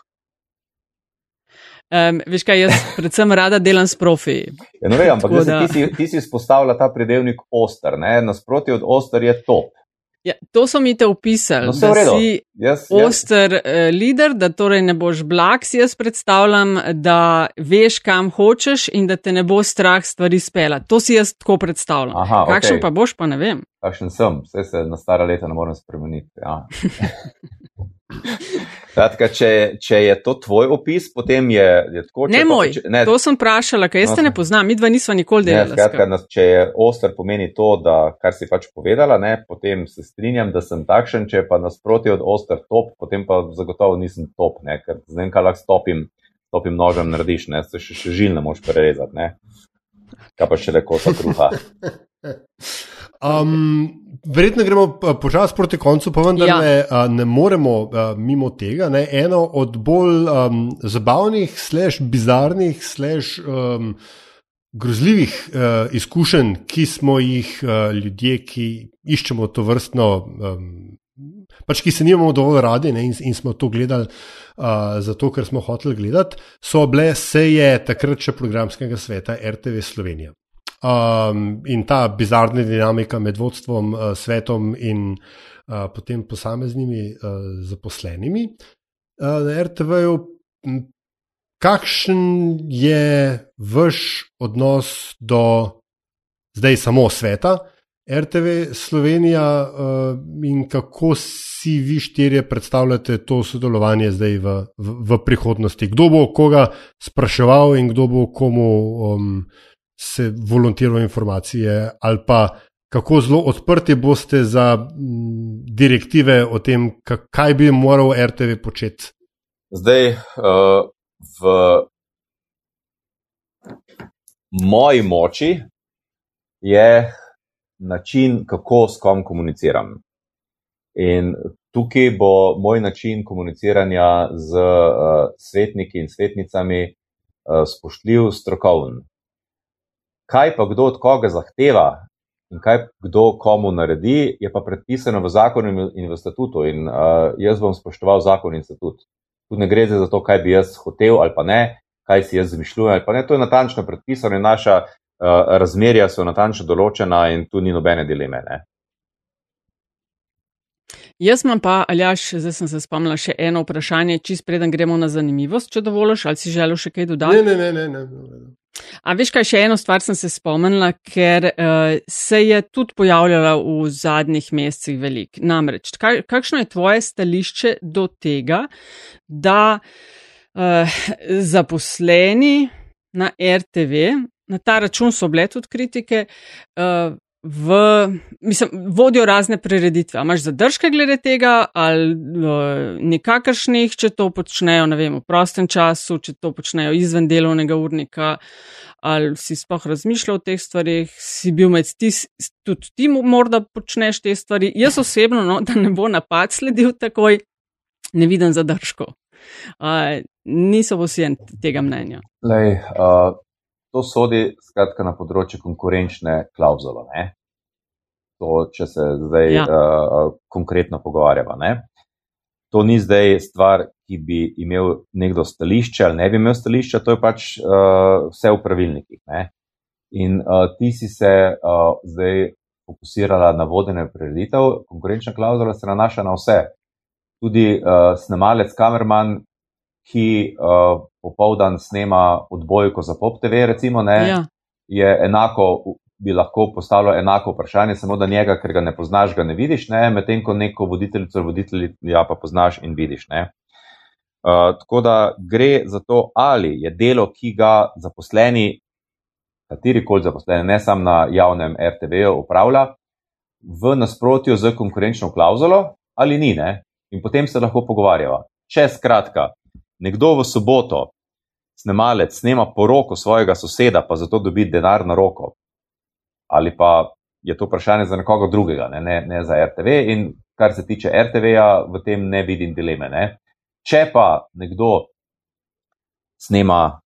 Um, veš kaj, jaz predvsem rada delam s profi. Ja, no, vem, ampak da... ti, si, ti si izpostavila ta predelnik oster, nasproti od oster je top. Ja, to so mi te opisali, No, da si jaz, oster uh, lider, da torej ne boš blag, si jaz predstavljam, da veš, kam hočeš in da te ne bo strah stvari spela. To si jaz tako predstavljam. Aha, Kakšen okej. pa boš, pa ne vem. takšen sem, vse se na stara leta ne morem spremeniti. Ja. Kratka, če, če je to tvoj opis, potem je, je tako. Ne pa- moj, če, ne, to sem vprašala, ker jaz te ne poznam, mi dva nisva nikoli Ne, delala. skratka, skupaj. nas- če je oster pomeni to, da kar si pač povedala, ne, potem se strinjam, da sem takšen, če pa nasproti od oster top, potem pa zagotovo nisem top, ne, ker z vem, kaj lahko stopim, stopim nožem narediš, ne, se še, še žil ne moš prerezati, ne. Kaj pa še reko ta kruha. Um, verjetno gremo uh, počasi proti koncu, pa vendar Ja. ne, uh, ne moremo uh, mimo tega. Ne. Eno od bolj um, zabavnih, slash bizarnih, slash um, grozljivih uh, izkušenj, ki smo jih uh, ljudje, ki iščemo to vrstno. Um, Pač, ki se nimamo dovolj radi ne, in, in smo to gledali uh, zato, ker smo hoteli gledati, so bile seje takrat še programskega sveta RTV Slovenija. Um, in ta bizarna dinamika med vodstvom, uh, svetom in uh, potem posameznimi uh, zaposlenimi uh, na RTV-ju. Kakšen je vaš odnos do zdaj samo sveta, RTV Slovenija, uh, in kako si vi štirje predstavljate to sodelovanje zdaj v, v, v prihodnosti? Kdo bo koga spraševal in kdo bo komu um, se volontiral informacije, ali pa kako zelo odprti boste za m, direktive o tem, ka- kaj bi moral RTV početi? Zdaj, uh, v moji moči je način, kako s kom komuniciram. In tukaj bo moj način komuniciranja z uh, svetniki in svetnicami uh, spoštljiv, strokoven. Kaj pa kdo od koga zahteva in kaj kdo komu naredi, je pa predpisano v zakonu in v statutu. In uh, jaz bom spoštoval zakon in statut. Tu ne gre za to, kaj bi jaz hotel ali pa ne, kaj si jaz zmišljujem ali pa ne. To je natančno predpisano in naša uh, razmerja so natančno določena in tu ni nobene dileme. Ne? Jaz imam pa, Aljaš, zdaj sem se spomnila še eno vprašanje, čist preden gremo na zanimivost, če dovoliš, ali si želel še kaj dodati? Ne, ne, ne. ne, ne. A veš kaj, še eno stvar sem se spomnila, ker uh, se je tudi pojavljala v zadnjih mesecih velik. Namreč, kaj, kakšno je tvoje stališče do tega, da uh, zaposleni na RTV, na ta račun so bile tudi kritike, uh, v, mislim, vodijo razne prireditve. A imaš zadržke glede tega ali uh, nikakršnih, če to počnejo, ne vem, v prostem času, če to počnejo izven delovnega urnika, ali si sploh razmišljal o teh stvarih, si bil med ti, tudi ti morda počneš te stvari. Jaz osebno, no, da ne bo napad sledil takoj, ne vidim zadržkov. Uh, niso vsi tega mnenja. Lej, uh, to sodi skratka na področje konkurenčne klauzule. Ne? To, če se zdaj Ja. uh, konkretno pogovarjava. Ne? To ni zdaj stvar, ki bi imel nekdo stališče ali ne bi imel stališča, to je pač uh, vse v pravilnikih. Ne? In uh, ti si se uh, zdaj fokusirala na vodenje prireditev, konkurenčna klauzula se nanaša na vse. Tudi uh, snemalec, kamerman, ki uh, popoldan snema odbojko za Pop TV, recimo, ne, Ja. je enako, bi lahko postavilo enako vprašanje, samo da njega, ker ga ne poznaš, ga ne vidiš, ne, medtem ko neko voditeljico voditelja pa poznaš in vidiš. Ne. Uh, tako da gre za to, ali je delo, ki ga zaposleni, katerikoli zaposleni, ne samo na javnem RTV-ju, upravlja, v nasprotju z konkurenčno klauzulo, ali ni. Ne? In potem se lahko pogovarjava. Če skratka, nekdo v soboto, snemalec, snema poroko svojega soseda, pa zato dobi denar na roko, ali pa je to vprašanje za nekoga drugega, ne, ne, ne za RTV. In kar se tiče RTV-ja, v tem ne vidim dileme. Ne. Če pa nekdo snema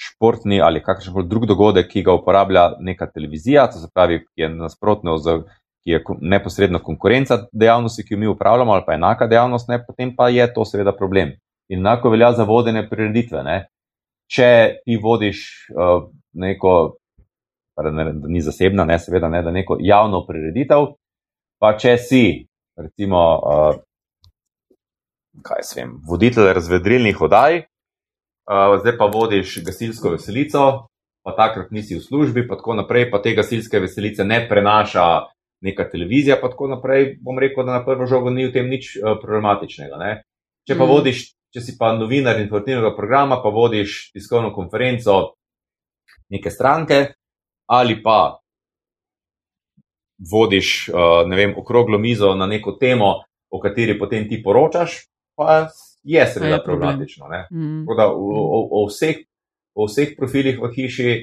športni ali kakršen drug dogodek, ki ga uporablja neka televizija, to se pravi, ki je nasprotno z. Ki je neposredno konkurenca dejavnosti, ki jo mi upravljamo, ali pa enaka dejavnost, ne, potem pa je to seveda problem. In enako velja za vodenje prireditve. Ne. Če ti vodiš uh, neko, da ni zasebna, ne, seveda ne, da neko javno prireditev, pa če si, recimo, uh, kaj se vem, voditelj razvedrilnih oddaj, uh, zdaj pa vodiš gasilsko veselico, pa takrat nisi v službi, pa tako naprej, pa te gasilske veselice ne prenaša neka televizija, pa tako naprej, bom rekel, da na prvo žogo ni v tem nič uh, problematičnega. Ne? Če pa mm. vodiš, če si pa novinar informativnega programa, pa vodiš tiskovno konferenco neke stranke ali pa vodiš, uh, ne vem, okroglo mizo na neko temo, o kateri potem ti poročaš, pa je seveda problematično. Mm. Da, o, o, o, vseh, o vseh profilih v hiši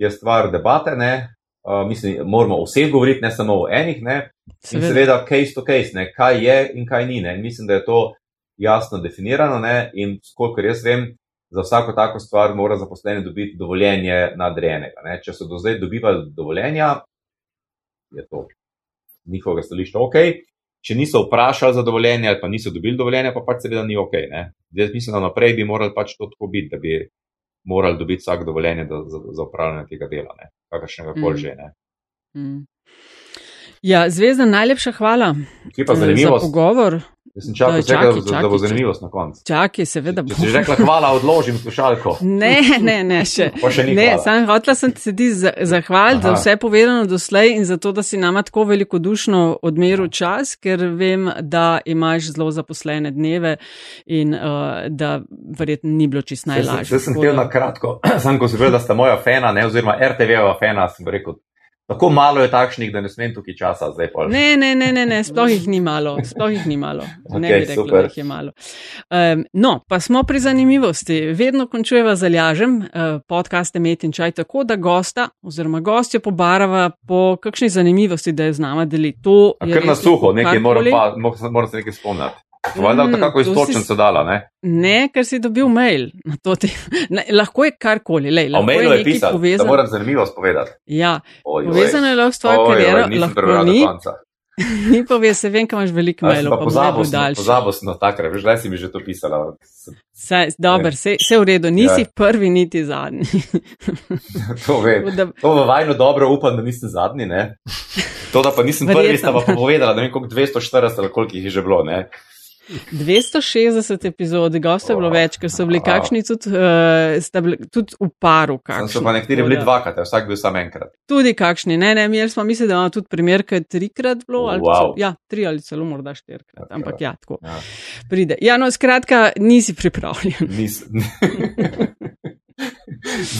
je stvar debate, ne, Uh, mislim, moramo o vseh govoriti, ne samo o enih, ne? In seveda, case to case, ne? kaj je in kaj ni. Ne? Mislim, da je to jasno definirano ne? in kolikor jaz vem, za vsako tako stvar mora zaposleni dobiti dovoljenje nadrejenega. Ne? Če so do zdaj dobivali dovoljenja, je to njihovega stališča ok. Če niso vprašali za dovoljenje ali pa niso dobili dovoljenja, pa pač seveda ni ok. Ne? Zdaj mislim, da naprej bi morali pač to tako biti, da bi morali dobiti vsak dovoljenje da, za, za upravljanje tega dela, kakršnega koli mm. že. Mm. Ja, Zvezda, najlepša hvala za pogovor. Jaz sem čakal, čaki, čaki, čaki, da bo zanimivo na koncu. Čakaj, seveda bo. Če si rekla, hvala, odložim slušalko. Ne, ne, ne, še. še ne, sam hotla sem ti se zahvaliti za vse povedano doslej in za to, da si nama tako velikodušno odmeril čas, ker vem, da imaš zelo zaposlene dneve in uh, da verjetno ni bilo čist najlažje. Jaz sem htela na kratko, sam ko sem vedela, da sta moja fena, ne, oziroma RTV-ova fena, sem rekel, Tako malo je takšnih, da ne smem tukaj časa zdaj pol. Ne, ne, ne, ne, ne. sploh jih ni malo, sploh jih ni malo. Okay, ne bi rekla, super. da jih je malo. Um, no, pa smo pri zanimivosti. Vedno končujeva zalažem uh, podcaste Met in Čaj tako, da gosta oziroma gostjo pobarava po kakšni zanimivosti, da je z nama deliti. To je kar na suho, nekaj moram, pa, moram se nekaj spomniti. Hvala, da tako istočen se dala, ne? Ne, ker si dobil mail. Ti, ne, lahko je karkoli. Lej, lahko o mailu je, je pisal, povezan... da moram zanimivo spovedati. Ja, oj, povezano je lahko s tvojo kariero, lahko ni. Ni pove, se vem, kam imaš veliko mailov, pa pozabil daljši. Pozabil sem na takrat, veš, da si mi že to pisala. Dobro, vse v redu, nisi ja. prvi, niti zadnji. to vem. Da... To v vajno dobro upam, da nisem zadnji, ne? To, da pa nisem Verjetno. prvi, sta pa povedala, ne vem, koliko 240 ali koliko jih je že bilo, ne? 260 epizod, gostov je bilo več, ker so bili kakšni tudi, uh, bili, tudi v paru. Kakšni, so pa nekateri bili dvakrat, vsak bil sam enkrat. Tudi kakšni, ne, ne, mi smo mislili, da imamo tudi primer, ki je trikrat bilo, ali wow. celo, ja, tri ali celo morda štirikrat, okay. ampak ja, tako. Ja. Pride. Ja, no, skratka, nisi pripravljen. Nisem.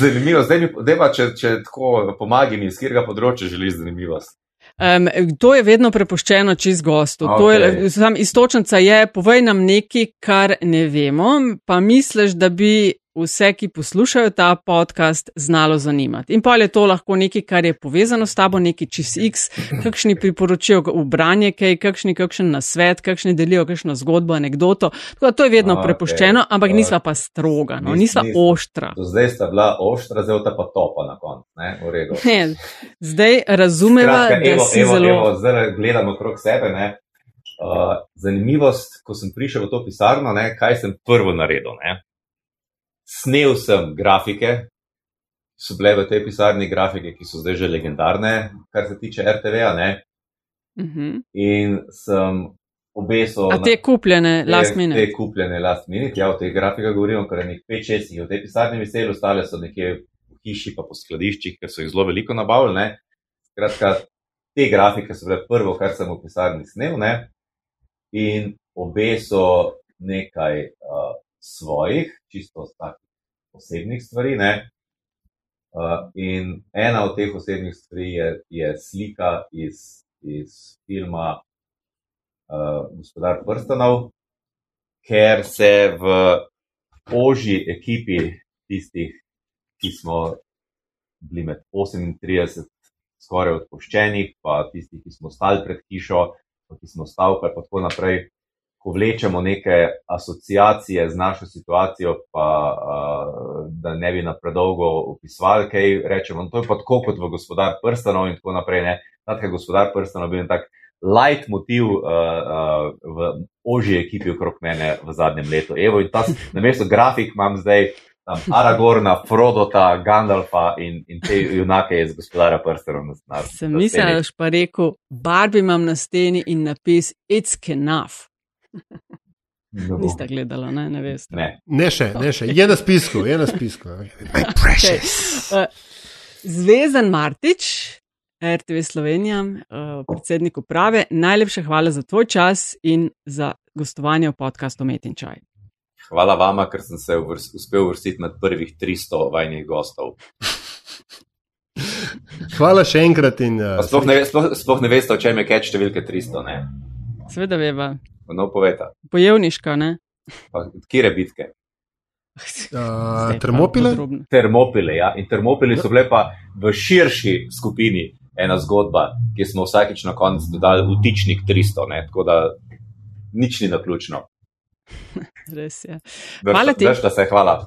Zanimivo, zdaj, zdaj pa, če, če tako pomagam, iz katerega področja želiš zanimivost. Um, to je vedno prepuščeno čez gostu. Okay. Sam istočnica je, povej nam nekaj, kar ne vemo, pa misliš, da bi vse, ki poslušajo ta podcast, znalo zanimati. In pa je to lahko nekaj, kar je povezano s tabo, nekaj čez X, kakšni priporočijo v branje, kaj, kakšni kakšen nasvet, kakšni delijo kakšno zgodbo, anegdoto. Tako, to je vedno okay. prepuščeno, ampak nisva pa stroga, no, nisva nis, oštra. Zdaj sta bila oštra, zdaj pa topa na koncu, ne, v redu. Ne, zdaj razumeva, Skratka, da evo, si evo, zelo. Evo, zdaj gledam okrog sebe, ne. Uh, zanimivost, ko sem prišel v to pisarno, ne, kaj sem prvo naredil. Ne snel sem grafike, so bile v tej pisarni grafike, ki so zdaj že legendarne, kar se tiče RTV-a. Uh mhm. -huh. In sem obesil. A te kupljene last minute? Te kupljene last minute, ja, o teh grafikah govorimo, ker je nekaj 5-6 jih v tej pisarni vesel, ostale so nekje v hiši, pa po skladiščih, ker so jih zelo veliko nabavili. Skratka, te grafike so bile prvo, kar sem v pisarni snel. Ne? In obesil nekaj uh, svojih, čisto takih osebnih stvari. Uh, in ena od teh osebnih stvari je, je slika iz, iz filma uh, Gospodar prstanov, ker se v oži ekipi tistih, ki smo bili med 38, skoraj odpuščenih, pa tistih, ki smo stali pred hišo, pa ki smo stavkali, pa tako naprej ko vlečemo neke asociacije z našo situacijo, pa uh, da ne bi na predolgo opisovali, kaj rečemo. To je pa tako kot v gospodar prstanov in tako naprej. Tako je gospodar prstanov bil tak light motiv uh, uh, v ožji ekipi okrog mene v zadnjem letu. Evo, in ta, na mesto grafik imam zdaj tam Aragorna, Frodota, Gandalfa in, in te junake iz gospodara prstenov. Sem mislil, da boš pa rekel, barbi imam na steni in napis It's enough. Niste gledali, ne, ne veste. Ne. ne še, ne še, je na spisku, je na spisku. Okay. Uh, Zvezen Martič, RTV Slovenija, uh, predsednik uprave, najlepša hvala za tvoj čas in za gostovanje v podkastu Metin Čaj. Hvala vama, ker sem se vrst, uspel vrstiti med prvih 300 vajnih gostov. Hvala še enkrat. In, uh, sploh, ne, sploh, sploh ne veste, o čem je keč številka 300. Ne? Sveda veva. No, poveta. Bojevniška, ne? Kire bitke? Uh, termopile? Termopile, ja. In termopile so bile pa v širši skupini ena zgodba, ki smo vsakič na koncu dodali vtičnik 300, ne? tako da nič ni na ključno. Res je. Hvala ti. Da se hvala.